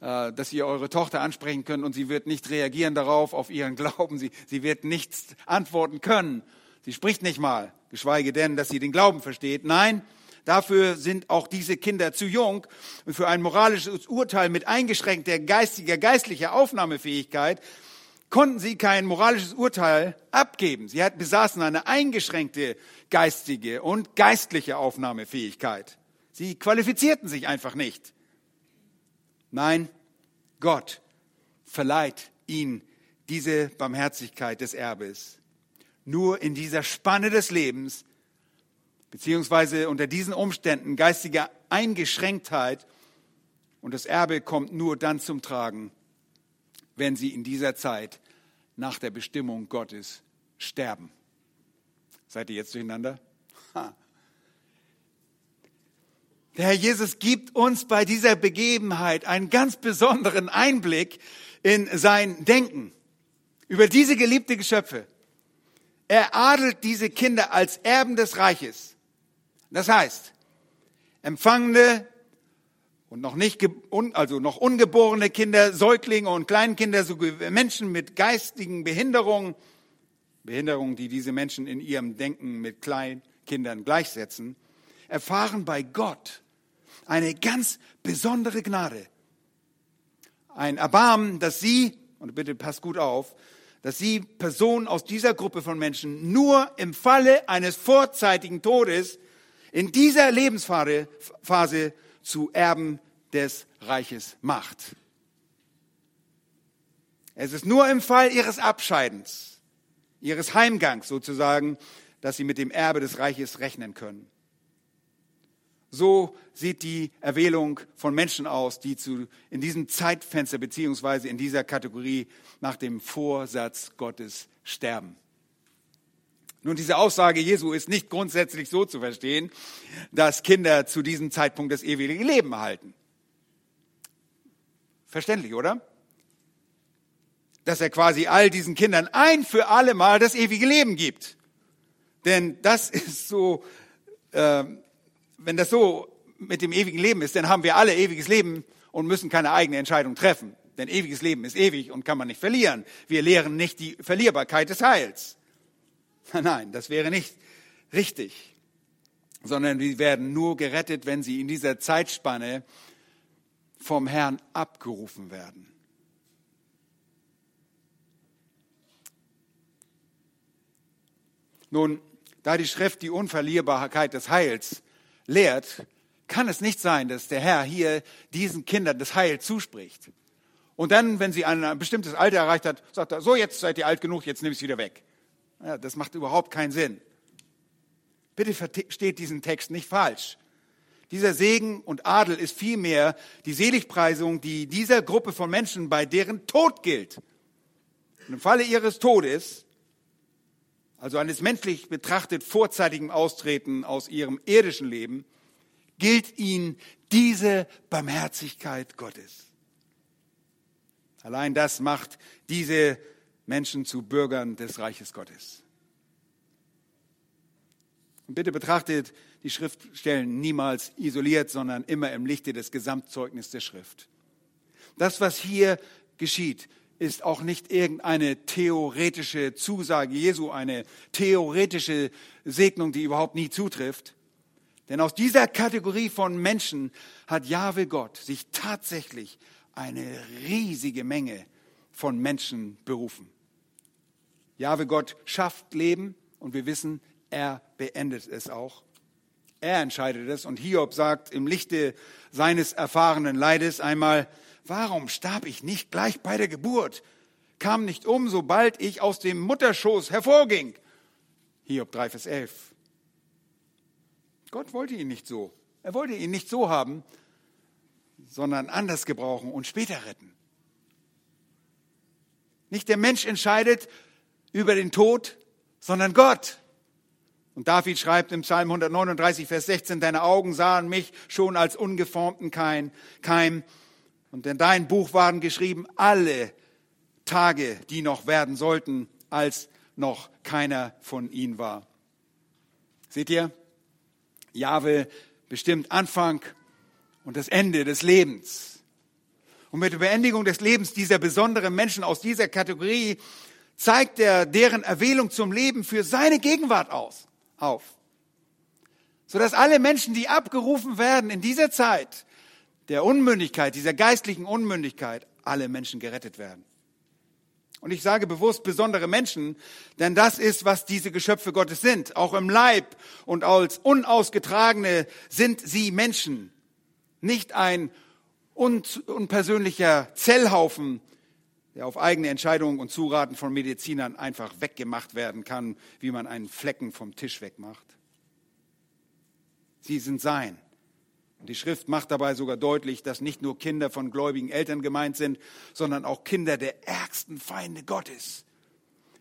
äh, dass ihr eure Tochter ansprechen könnt und sie wird nicht reagieren darauf, auf ihren Glauben. Sie, sie wird nichts antworten können. Sie spricht nicht mal, geschweige denn, dass sie den Glauben versteht. Nein, dafür sind auch diese Kinder zu jung und für ein moralisches Urteil mit eingeschränkter geistiger, geistlicher Aufnahmefähigkeit konnten sie kein moralisches Urteil abgeben. Sie besaßen eine eingeschränkte geistige und geistliche Aufnahmefähigkeit. Sie qualifizierten sich einfach nicht. Nein, Gott verleiht ihnen diese Barmherzigkeit des Erbes. Nur in dieser Spanne des Lebens, beziehungsweise unter diesen Umständen geistiger Eingeschränktheit, und das Erbe kommt nur dann zum Tragen, wenn sie in dieser Zeit nach der Bestimmung Gottes sterben. Seid ihr jetzt durcheinander? Ha. Der Herr Jesus gibt uns bei dieser Begebenheit einen ganz besonderen Einblick in sein Denken über diese geliebte Geschöpfe. Er adelt diese Kinder als Erben des Reiches. Das heißt, empfangene und noch nicht, also noch ungeborene Kinder, Säuglinge und Kleinkinder, sogar Menschen mit geistigen Behinderungen, Behinderungen, die diese Menschen in ihrem Denken mit Kleinkindern gleichsetzen, erfahren bei Gott eine ganz besondere Gnade. Ein Erbarmen, dass sie, und bitte passt gut auf, dass sie Personen aus dieser Gruppe von Menschen nur im Falle eines vorzeitigen Todes in dieser Lebensphase Phase zu Erben des Reiches macht. Es ist nur im Fall ihres Abscheidens, ihres Heimgangs sozusagen, dass sie mit dem Erbe des Reiches rechnen können. So sieht die Erwählung von Menschen aus, die zu, in diesem Zeitfenster beziehungsweise in dieser Kategorie nach dem Vorsatz Gottes sterben. Nun, diese Aussage Jesu ist nicht grundsätzlich so zu verstehen, dass Kinder zu diesem Zeitpunkt das ewige Leben erhalten. Verständlich, oder? Dass er quasi all diesen Kindern ein für alle Mal das ewige Leben gibt. Denn das ist so, äh, wenn das so mit dem ewigen Leben ist, dann haben wir alle ewiges Leben und müssen keine eigene Entscheidung treffen. Denn ewiges Leben ist ewig und kann man nicht verlieren. Wir lehren nicht die Verlierbarkeit des Heils. Nein, das wäre nicht richtig, sondern wir werden nur gerettet, wenn sie in dieser Zeitspanne vom Herrn abgerufen werden. Nun, da die Schrift die Unverlierbarkeit des Heils lehrt, kann es nicht sein, dass der Herr hier diesen Kindern das Heil zuspricht. Und dann, wenn sie ein bestimmtes Alter erreicht hat, sagt er, so jetzt seid ihr alt genug, jetzt nehme ich es wieder weg. Ja, das macht überhaupt keinen Sinn. Bitte versteht diesen Text nicht falsch. Dieser Segen und Adel ist vielmehr die Seligpreisung, die dieser Gruppe von Menschen bei deren Tod gilt. Und im Falle ihres Todes, also eines menschlich betrachtet vorzeitigen Austreten aus ihrem irdischen Leben, gilt ihnen diese Barmherzigkeit Gottes. Allein das macht diese Menschen zu Bürgern des Reiches Gottes. Und bitte betrachtet die Schriftstellen niemals isoliert, sondern immer im Lichte des Gesamtzeugnisses der Schrift. Das, was hier geschieht, ist auch nicht irgendeine theoretische Zusage Jesu, eine theoretische Segnung, die überhaupt nie zutrifft. Denn aus dieser Kategorie von Menschen hat Jahwe Gott sich tatsächlich eine riesige Menge von Menschen berufen. Jahwe Gott schafft Leben und wir wissen, er beendet es auch. Er entscheidet es und Hiob sagt im Lichte seines erfahrenen Leides einmal, warum starb ich nicht gleich bei der Geburt? Kam nicht um, sobald ich aus dem Mutterschoß hervorging. Hiob 3, Vers 11. Gott wollte ihn nicht so. Er wollte ihn nicht so haben, sondern anders gebrauchen und später retten. Nicht der Mensch entscheidet, über den Tod, sondern Gott. Und David schreibt im Psalm 139, Vers 16, deine Augen sahen mich schon als ungeformten Keim. Und in dein Buch waren geschrieben alle Tage, die noch werden sollten, als noch keiner von ihnen war. Seht ihr? Jahwe bestimmt Anfang und das Ende des Lebens. Und mit der Beendigung des Lebens dieser besonderen Menschen aus dieser Kategorie zeigt er deren Erwählung zum Leben für seine Gegenwart aus, auf. Sodass alle Menschen, die abgerufen werden in dieser Zeit der Unmündigkeit, dieser geistlichen Unmündigkeit, alle Menschen gerettet werden. Und ich sage bewusst besondere Menschen, denn das ist, was diese Geschöpfe Gottes sind. Auch im Leib und als unausgetragene sind sie Menschen. Nicht ein unpersönlicher Zellhaufen, der auf eigene Entscheidungen und Zuraten von Medizinern einfach weggemacht werden kann, wie man einen Flecken vom Tisch wegmacht. Sie sind sein. Und die Schrift macht dabei sogar deutlich, dass nicht nur Kinder von gläubigen Eltern gemeint sind, sondern auch Kinder der ärgsten Feinde Gottes,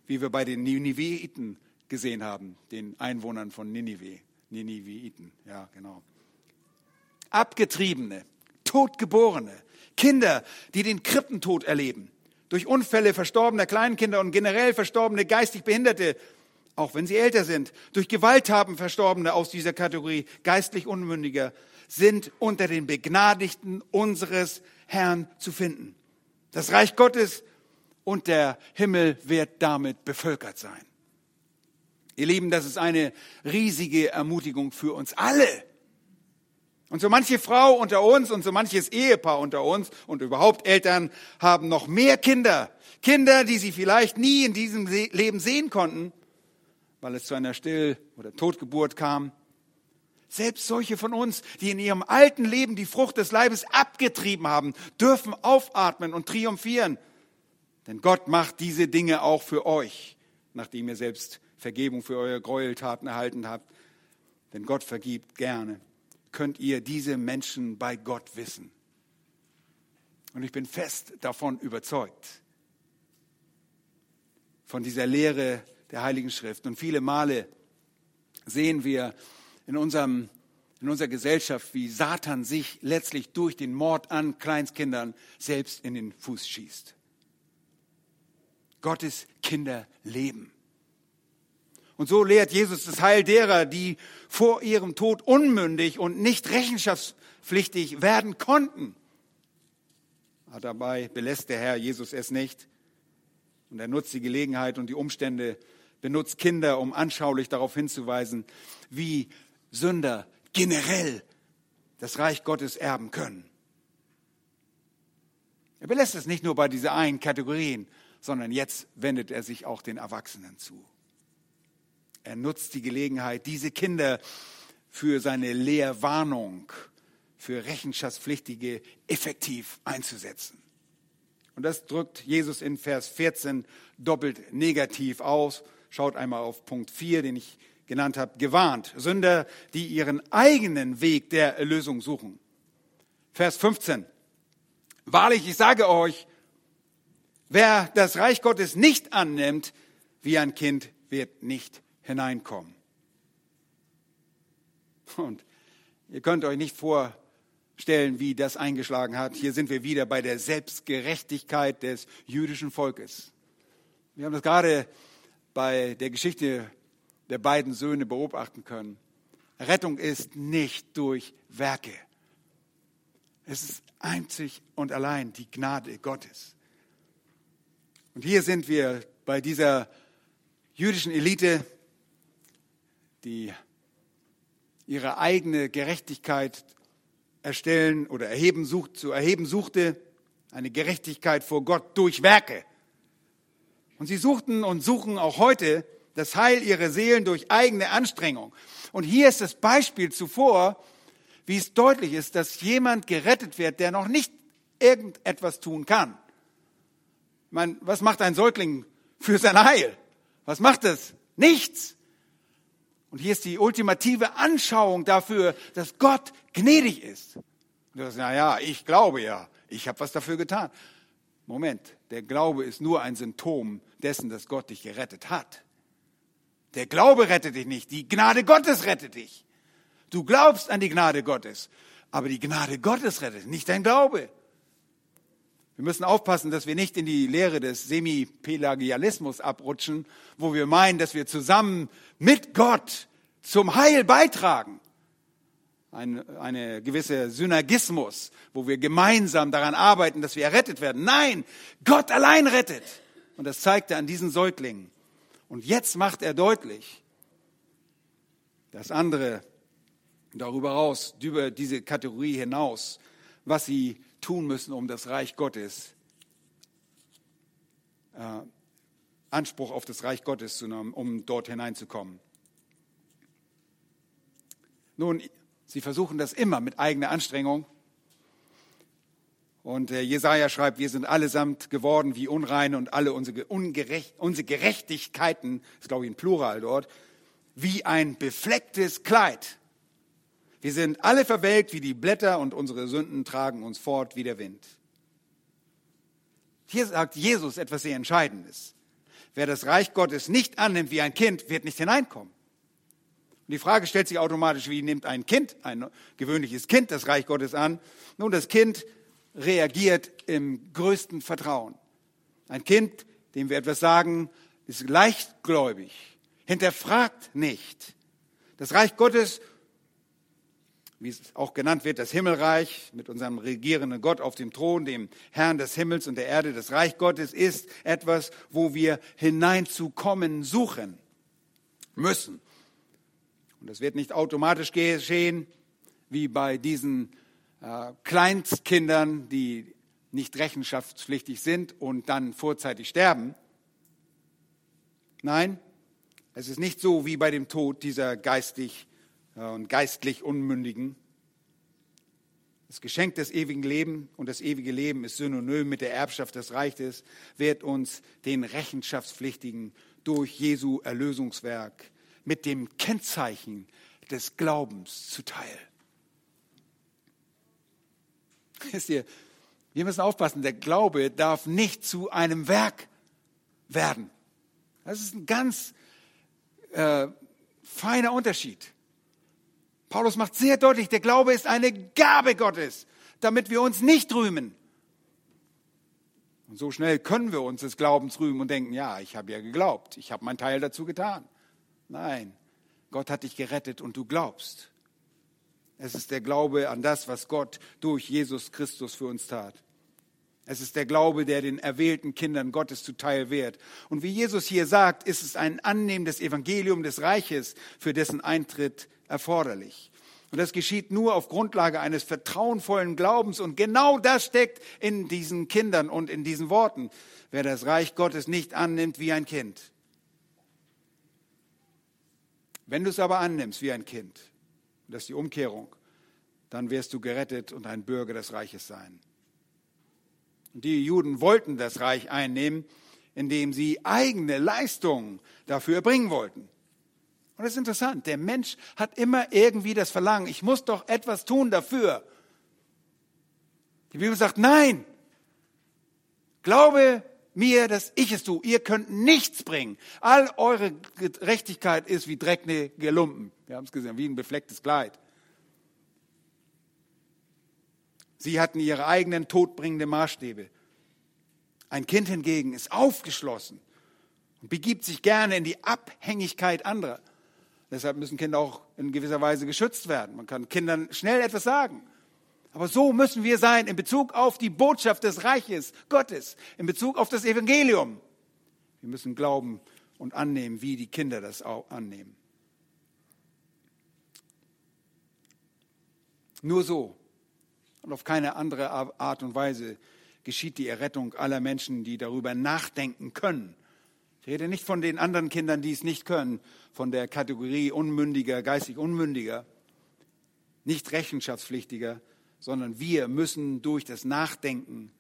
wie wir bei den Niniveiten gesehen haben, den Einwohnern von Ninive. Niniveiten, ja, genau. Abgetriebene, Totgeborene, Kinder, die den Krippentod erleben, durch Unfälle verstorbener Kleinkinder und generell verstorbene geistig Behinderte, auch wenn sie älter sind, durch Gewalttaten Verstorbene aus dieser Kategorie geistlich Unmündiger, sind unter den Begnadigten unseres Herrn zu finden. Das Reich Gottes und der Himmel wird damit bevölkert sein. Ihr Lieben, das ist eine riesige Ermutigung für uns alle. Und so manche Frau unter uns und so manches Ehepaar unter uns und überhaupt Eltern haben noch mehr Kinder. Kinder, die sie vielleicht nie in diesem Leben sehen konnten, weil es zu einer Still- oder Totgeburt kam. Selbst solche von uns, die in ihrem alten Leben die Frucht des Leibes abgetrieben haben, dürfen aufatmen und triumphieren. Denn Gott macht diese Dinge auch für euch, nachdem ihr selbst Vergebung für eure Gräueltaten erhalten habt. Denn Gott vergibt gerne. Könnt ihr diese Menschen bei Gott wissen. Und ich bin fest davon überzeugt, von dieser Lehre der Heiligen Schrift. Und viele Male sehen wir in, unserem, in unserer Gesellschaft, wie Satan sich letztlich durch den Mord an Kleinstkindern selbst in den Fuß schießt. Gottes Kinder leben. Und so lehrt Jesus das Heil derer, die vor ihrem Tod unmündig und nicht rechenschaftspflichtig werden konnten. Dabei belässt der Herr Jesus es nicht. Und er nutzt die Gelegenheit und die Umstände, benutzt Kinder, um anschaulich darauf hinzuweisen, wie Sünder generell das Reich Gottes erben können. Er belässt es nicht nur bei dieser einen Kategorien, sondern jetzt wendet er sich auch den Erwachsenen zu. Er nutzt die Gelegenheit, diese Kinder für seine Lehrwarnung, für Rechenschaftspflichtige effektiv einzusetzen. Und das drückt Jesus in Vers 14 doppelt negativ aus. Schaut einmal auf Punkt 4, den ich genannt habe, gewarnt. Sünder, die ihren eigenen Weg der Erlösung suchen. Vers 15. Wahrlich, ich sage euch, wer das Reich Gottes nicht annimmt, wie ein Kind, wird nicht hineinkommen. Und ihr könnt euch nicht vorstellen, wie das eingeschlagen hat. Hier sind wir wieder bei der Selbstgerechtigkeit des jüdischen Volkes. Wir haben das gerade bei der Geschichte der beiden Söhne beobachten können. Rettung ist nicht durch Werke. Es ist einzig und allein die Gnade Gottes. Und hier sind wir bei dieser jüdischen Elite, die ihre eigene Gerechtigkeit erstellen oder erheben sucht, zu erheben suchte, eine Gerechtigkeit vor Gott durch Werke. Und sie suchten und suchen auch heute das Heil ihrer Seelen durch eigene Anstrengung. Und hier ist das Beispiel zuvor, wie es deutlich ist, dass jemand gerettet wird, der noch nicht irgendetwas tun kann. Ich meine, was macht ein Säugling für sein Heil? Was macht es? Nichts. Und hier ist die ultimative Anschauung dafür, dass Gott gnädig ist. Du sagst, na ja, ich glaube ja, ich habe was dafür getan. Moment, der Glaube ist nur ein Symptom dessen, dass Gott dich gerettet hat. Der Glaube rettet dich nicht, die Gnade Gottes rettet dich. Du glaubst an die Gnade Gottes, aber die Gnade Gottes rettet, nicht dein Glaube. Wir müssen aufpassen, dass wir nicht in die Lehre des Semipelagialismus abrutschen, wo wir meinen, dass wir zusammen mit Gott zum Heil beitragen. Ein, eine gewisse Synergismus, wo wir gemeinsam daran arbeiten, dass wir errettet werden. Nein, Gott allein rettet. Und das zeigt er an diesen Säuglingen. Und jetzt macht er deutlich, dass andere darüber raus, über diese Kategorie hinaus, was sie tun müssen, um das Reich Gottes, äh, Anspruch auf das Reich Gottes zu nehmen, um dort hineinzukommen. Nun, sie versuchen das immer mit eigener Anstrengung. Und äh, Jesaja schreibt, wir sind allesamt geworden wie Unreine und alle unsere, Ungerecht, unsere Gerechtigkeiten, das ist glaube ich ein Plural dort, wie ein beflecktes Kleid. Wir sind alle verwelkt wie die Blätter und unsere Sünden tragen uns fort wie der Wind. Hier sagt Jesus etwas sehr Entscheidendes. Wer das Reich Gottes nicht annimmt wie ein Kind, wird nicht hineinkommen. Und die Frage stellt sich automatisch, wie nimmt ein Kind, ein gewöhnliches Kind, das Reich Gottes an? Nun, das Kind reagiert im größten Vertrauen. Ein Kind, dem wir etwas sagen, ist leichtgläubig, hinterfragt nicht. Das Reich Gottes wie es auch genannt wird, das Himmelreich mit unserem regierenden Gott auf dem Thron, dem Herrn des Himmels und der Erde, das Reich Gottes ist etwas, wo wir hineinzukommen suchen müssen. Und das wird nicht automatisch geschehen, wie bei diesen äh, Kleinstkindern, die nicht rechenschaftspflichtig sind und dann vorzeitig sterben. Nein, es ist nicht so wie bei dem Tod dieser geistig und geistlich Unmündigen. Das Geschenk des ewigen Lebens und das ewige Leben ist synonym mit der Erbschaft des Reiches, wird uns den Rechenschaftspflichtigen durch Jesu Erlösungswerk mit dem Kennzeichen des Glaubens zuteil. Wisst ihr, wir müssen aufpassen, der Glaube darf nicht zu einem Werk werden. Das ist ein ganz äh, feiner Unterschied. Paulus macht sehr deutlich, der Glaube ist eine Gabe Gottes, damit wir uns nicht rühmen. Und so schnell können wir uns des Glaubens rühmen und denken, ja, ich habe ja geglaubt, ich habe meinen Teil dazu getan. Nein, Gott hat dich gerettet und du glaubst. Es ist der Glaube an das, was Gott durch Jesus Christus für uns tat. Es ist der Glaube, der den erwählten Kindern Gottes zuteil wird. Und wie Jesus hier sagt, ist es ein annehmendes Evangelium des Reiches, für dessen Eintritt erforderlich. Und das geschieht nur auf Grundlage eines vertrauenvollen Glaubens. Und genau das steckt in diesen Kindern und in diesen Worten. Wer das Reich Gottes nicht annimmt wie ein Kind. Wenn du es aber annimmst wie ein Kind, das ist die Umkehrung, dann wirst du gerettet und ein Bürger des Reiches sein. Und die Juden wollten das Reich einnehmen, indem sie eigene Leistungen dafür erbringen wollten. Und das ist interessant. Der Mensch hat immer irgendwie das Verlangen, ich muss doch etwas tun dafür. Die Bibel sagt, nein, glaube mir, dass ich es tue. Ihr könnt nichts bringen. All eure Gerechtigkeit ist wie dreckige Lumpen. Wir haben es gesehen, wie ein beflecktes Kleid. Sie hatten ihre eigenen todbringenden Maßstäbe. Ein Kind hingegen ist aufgeschlossen und begibt sich gerne in die Abhängigkeit anderer. Deshalb müssen Kinder auch in gewisser Weise geschützt werden. Man kann Kindern schnell etwas sagen. Aber so müssen wir sein in Bezug auf die Botschaft des Reiches Gottes, in Bezug auf das Evangelium. Wir müssen glauben und annehmen, wie die Kinder das auch annehmen. Nur so und auf keine andere Art und Weise geschieht die Errettung aller Menschen, die darüber nachdenken können. Ich rede nicht von den anderen Kindern, die es nicht können, von der Kategorie Unmündiger, geistig Unmündiger, nicht Rechenschaftspflichtiger, sondern wir müssen durch das Nachdenken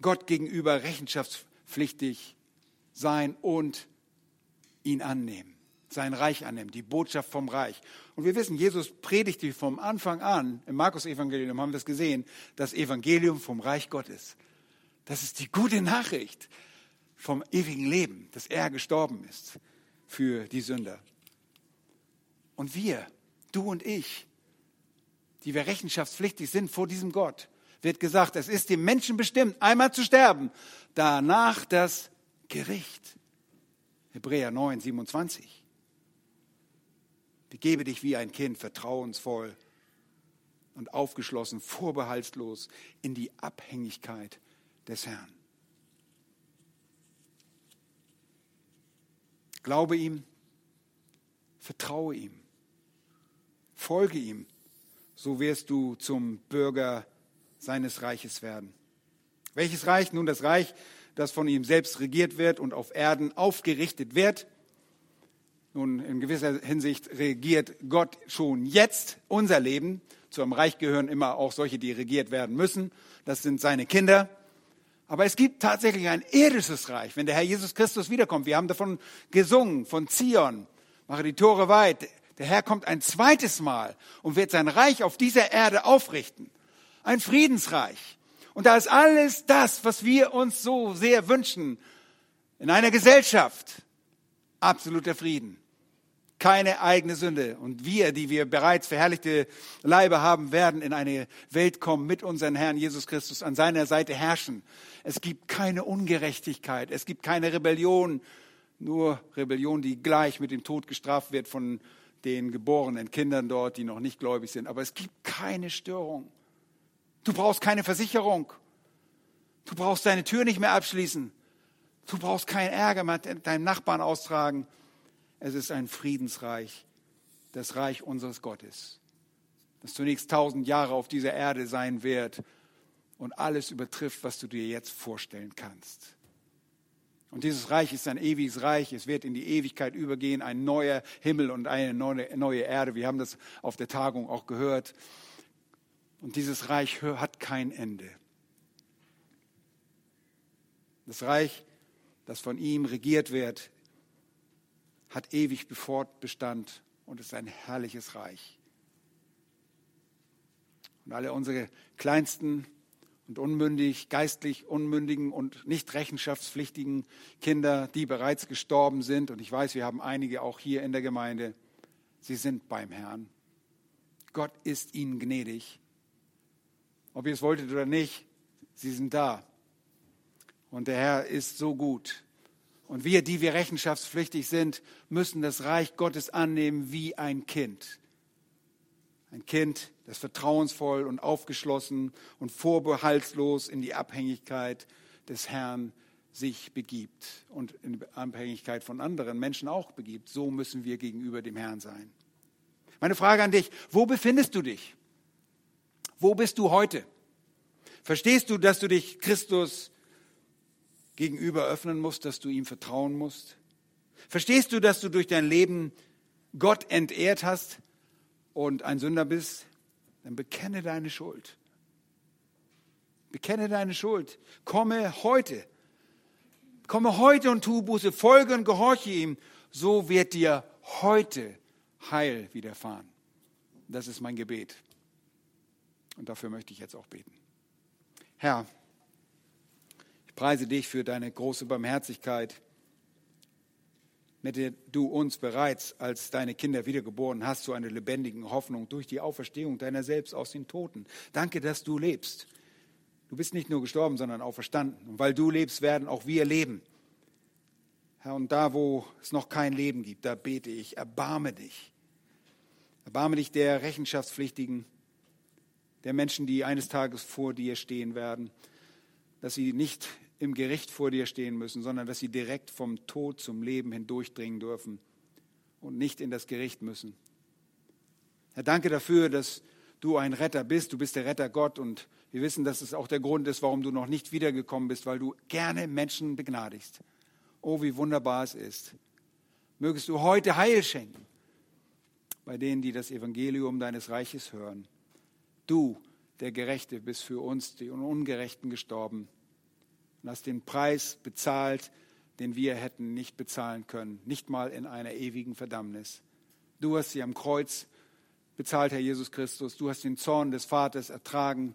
Gott gegenüber rechenschaftspflichtig sein und ihn annehmen, sein Reich annehmen, die Botschaft vom Reich. Und wir wissen, Jesus predigte vom Anfang an, im Markus-Evangelium haben wir es gesehen, das Evangelium vom Reich Gottes. Das ist die gute Nachricht vom ewigen Leben, dass er gestorben ist für die Sünder. Und wir, du und ich, die wir rechenschaftspflichtig sind vor diesem Gott, wird gesagt, es ist dem Menschen bestimmt, einmal zu sterben, danach das Gericht. Hebräer 9, 27. Begebe dich wie ein Kind, vertrauensvoll und aufgeschlossen, vorbehaltslos in die Abhängigkeit des Herrn. Glaube ihm, vertraue ihm, folge ihm so wirst du zum Bürger seines Reiches werden. Welches Reich? Nun das Reich, das von ihm selbst regiert wird und auf Erden aufgerichtet wird. Nun, in gewisser Hinsicht regiert Gott schon jetzt unser Leben. Zu einem Reich gehören immer auch solche, die regiert werden müssen. Das sind seine Kinder. Aber es gibt tatsächlich ein irdisches Reich, wenn der Herr Jesus Christus wiederkommt. Wir haben davon gesungen, von Zion. Mache die Tore weit. Der Herr kommt ein zweites Mal und wird sein Reich auf dieser Erde aufrichten. Ein Friedensreich. Und da ist alles das, was wir uns so sehr wünschen. In einer Gesellschaft. Absoluter Frieden. Keine eigene Sünde. Und wir, die wir bereits verherrlichte Leibe haben, werden in eine Welt kommen mit unserem Herrn Jesus Christus an seiner Seite herrschen. Es gibt keine Ungerechtigkeit. Es gibt keine Rebellion. Nur Rebellion, die gleich mit dem Tod gestraft wird von den geborenen Kindern dort, die noch nicht gläubig sind. Aber es gibt keine Störung. Du brauchst keine Versicherung. Du brauchst deine Tür nicht mehr abschließen. Du brauchst keinen Ärger mit deinem Nachbarn austragen. Es ist ein Friedensreich, das Reich unseres Gottes, das zunächst tausend Jahre auf dieser Erde sein wird und alles übertrifft, was du dir jetzt vorstellen kannst. Und dieses Reich ist ein ewiges Reich. Es wird in die Ewigkeit übergehen, ein neuer Himmel und eine neue, neue Erde. Wir haben das auf der Tagung auch gehört. Und dieses Reich hat kein Ende. Das Reich, das von ihm regiert wird, hat ewig Bestand und ist ein herrliches Reich. Und alle unsere kleinsten und unmündig, geistlich unmündigen und nicht rechenschaftspflichtigen Kinder, die bereits gestorben sind, und ich weiß, wir haben einige auch hier in der Gemeinde, sie sind beim Herrn. Gott ist ihnen gnädig. Ob ihr es wolltet oder nicht, sie sind da. Und der Herr ist so gut. Und wir, die wir rechenschaftspflichtig sind, müssen das Reich Gottes annehmen wie ein Kind. Ein Kind, das vertrauensvoll und aufgeschlossen und vorbehaltslos in die Abhängigkeit des Herrn sich begibt und in Abhängigkeit von anderen Menschen auch begibt. So müssen wir gegenüber dem Herrn sein. Meine Frage an dich, wo befindest du dich? Wo bist du heute? Verstehst du, dass du dich Christus gegenüber öffnen musst, dass du ihm vertrauen musst? Verstehst du, dass du durch dein Leben Gott entehrt hast und ein Sünder bist? Dann bekenne deine Schuld. Bekenne deine Schuld. Komme heute. Komme heute und tu Buße. Folge und gehorche ihm. So wird dir heute Heil widerfahren. Das ist mein Gebet. Und dafür möchte ich jetzt auch beten. Herr, preise dich für deine große Barmherzigkeit, mit der du uns bereits als deine Kinder wiedergeboren hast zu einer lebendigen Hoffnung durch die Auferstehung deiner selbst aus den Toten. Danke, dass du lebst. Du bist nicht nur gestorben, sondern auch verstanden. Und weil du lebst, werden auch wir leben. Herr, und da, wo es noch kein Leben gibt, da bete ich, erbarme dich. Erbarme dich der Rechenschaftspflichtigen, der Menschen, die eines Tages vor dir stehen werden, dass sie nicht im Gericht vor dir stehen müssen, sondern dass sie direkt vom Tod zum Leben hindurchdringen dürfen und nicht in das Gericht müssen. Herr, danke dafür, dass du ein Retter bist. Du bist der Retter Gott und wir wissen, dass es auch der Grund ist, warum du noch nicht wiedergekommen bist, weil du gerne Menschen begnadigst. Oh, wie wunderbar es ist. Mögest du heute Heil schenken bei denen, die das Evangelium deines Reiches hören. Du, der Gerechte, bist für uns, die Ungerechten, gestorben und hast den Preis bezahlt, den wir hätten nicht bezahlen können, nicht mal in einer ewigen Verdammnis. Du hast sie am Kreuz bezahlt, Herr Jesus Christus. Du hast den Zorn des Vaters ertragen,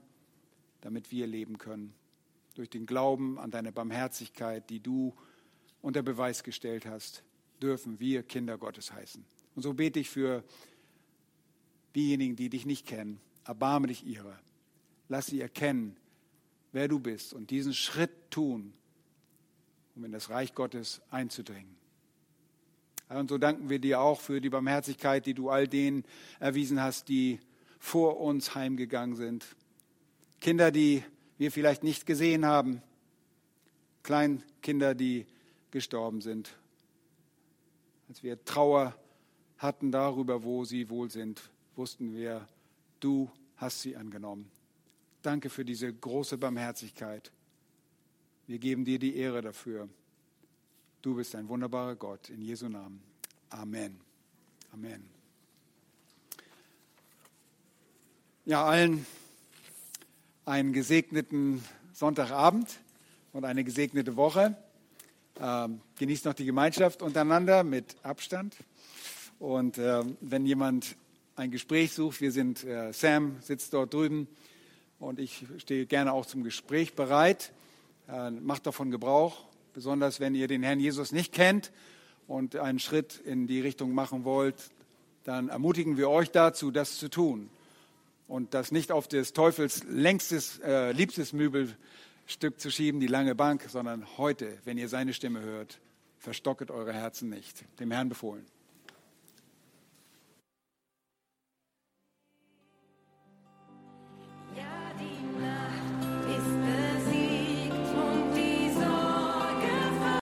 damit wir leben können. Durch den Glauben an deine Barmherzigkeit, die du unter Beweis gestellt hast, dürfen wir Kinder Gottes heißen. Und so bete ich für diejenigen, die dich nicht kennen. Erbarme dich ihrer. Lass sie erkennen, wer du bist und diesen Schritt tun, um in das Reich Gottes einzudringen. Und so danken wir dir auch für die Barmherzigkeit, die du all denen erwiesen hast, die vor uns heimgegangen sind. Kinder, die wir vielleicht nicht gesehen haben, Kleinkinder, die gestorben sind. Als wir Trauer hatten darüber, wo sie wohl sind, wussten wir, du hast sie angenommen. Danke für diese große Barmherzigkeit. Wir geben dir die Ehre dafür. Du bist ein wunderbarer Gott. In Jesu Namen. Amen. Amen. Ja, allen einen gesegneten Sonntagabend und eine gesegnete Woche. Ähm, genießt noch die Gemeinschaft untereinander mit Abstand. Und äh, wenn jemand ein Gespräch sucht, wir sind, äh, Sam sitzt dort drüben und ich stehe gerne auch zum Gespräch bereit. Äh, macht davon Gebrauch, besonders wenn ihr den Herrn Jesus nicht kennt und einen Schritt in die Richtung machen wollt, dann ermutigen wir euch dazu, das zu tun und das nicht auf des Teufels längstes, äh, liebstes Möbelstück zu schieben, die lange Bank, sondern heute, wenn ihr seine Stimme hört, verstocket eure Herzen nicht. Dem Herrn befohlen.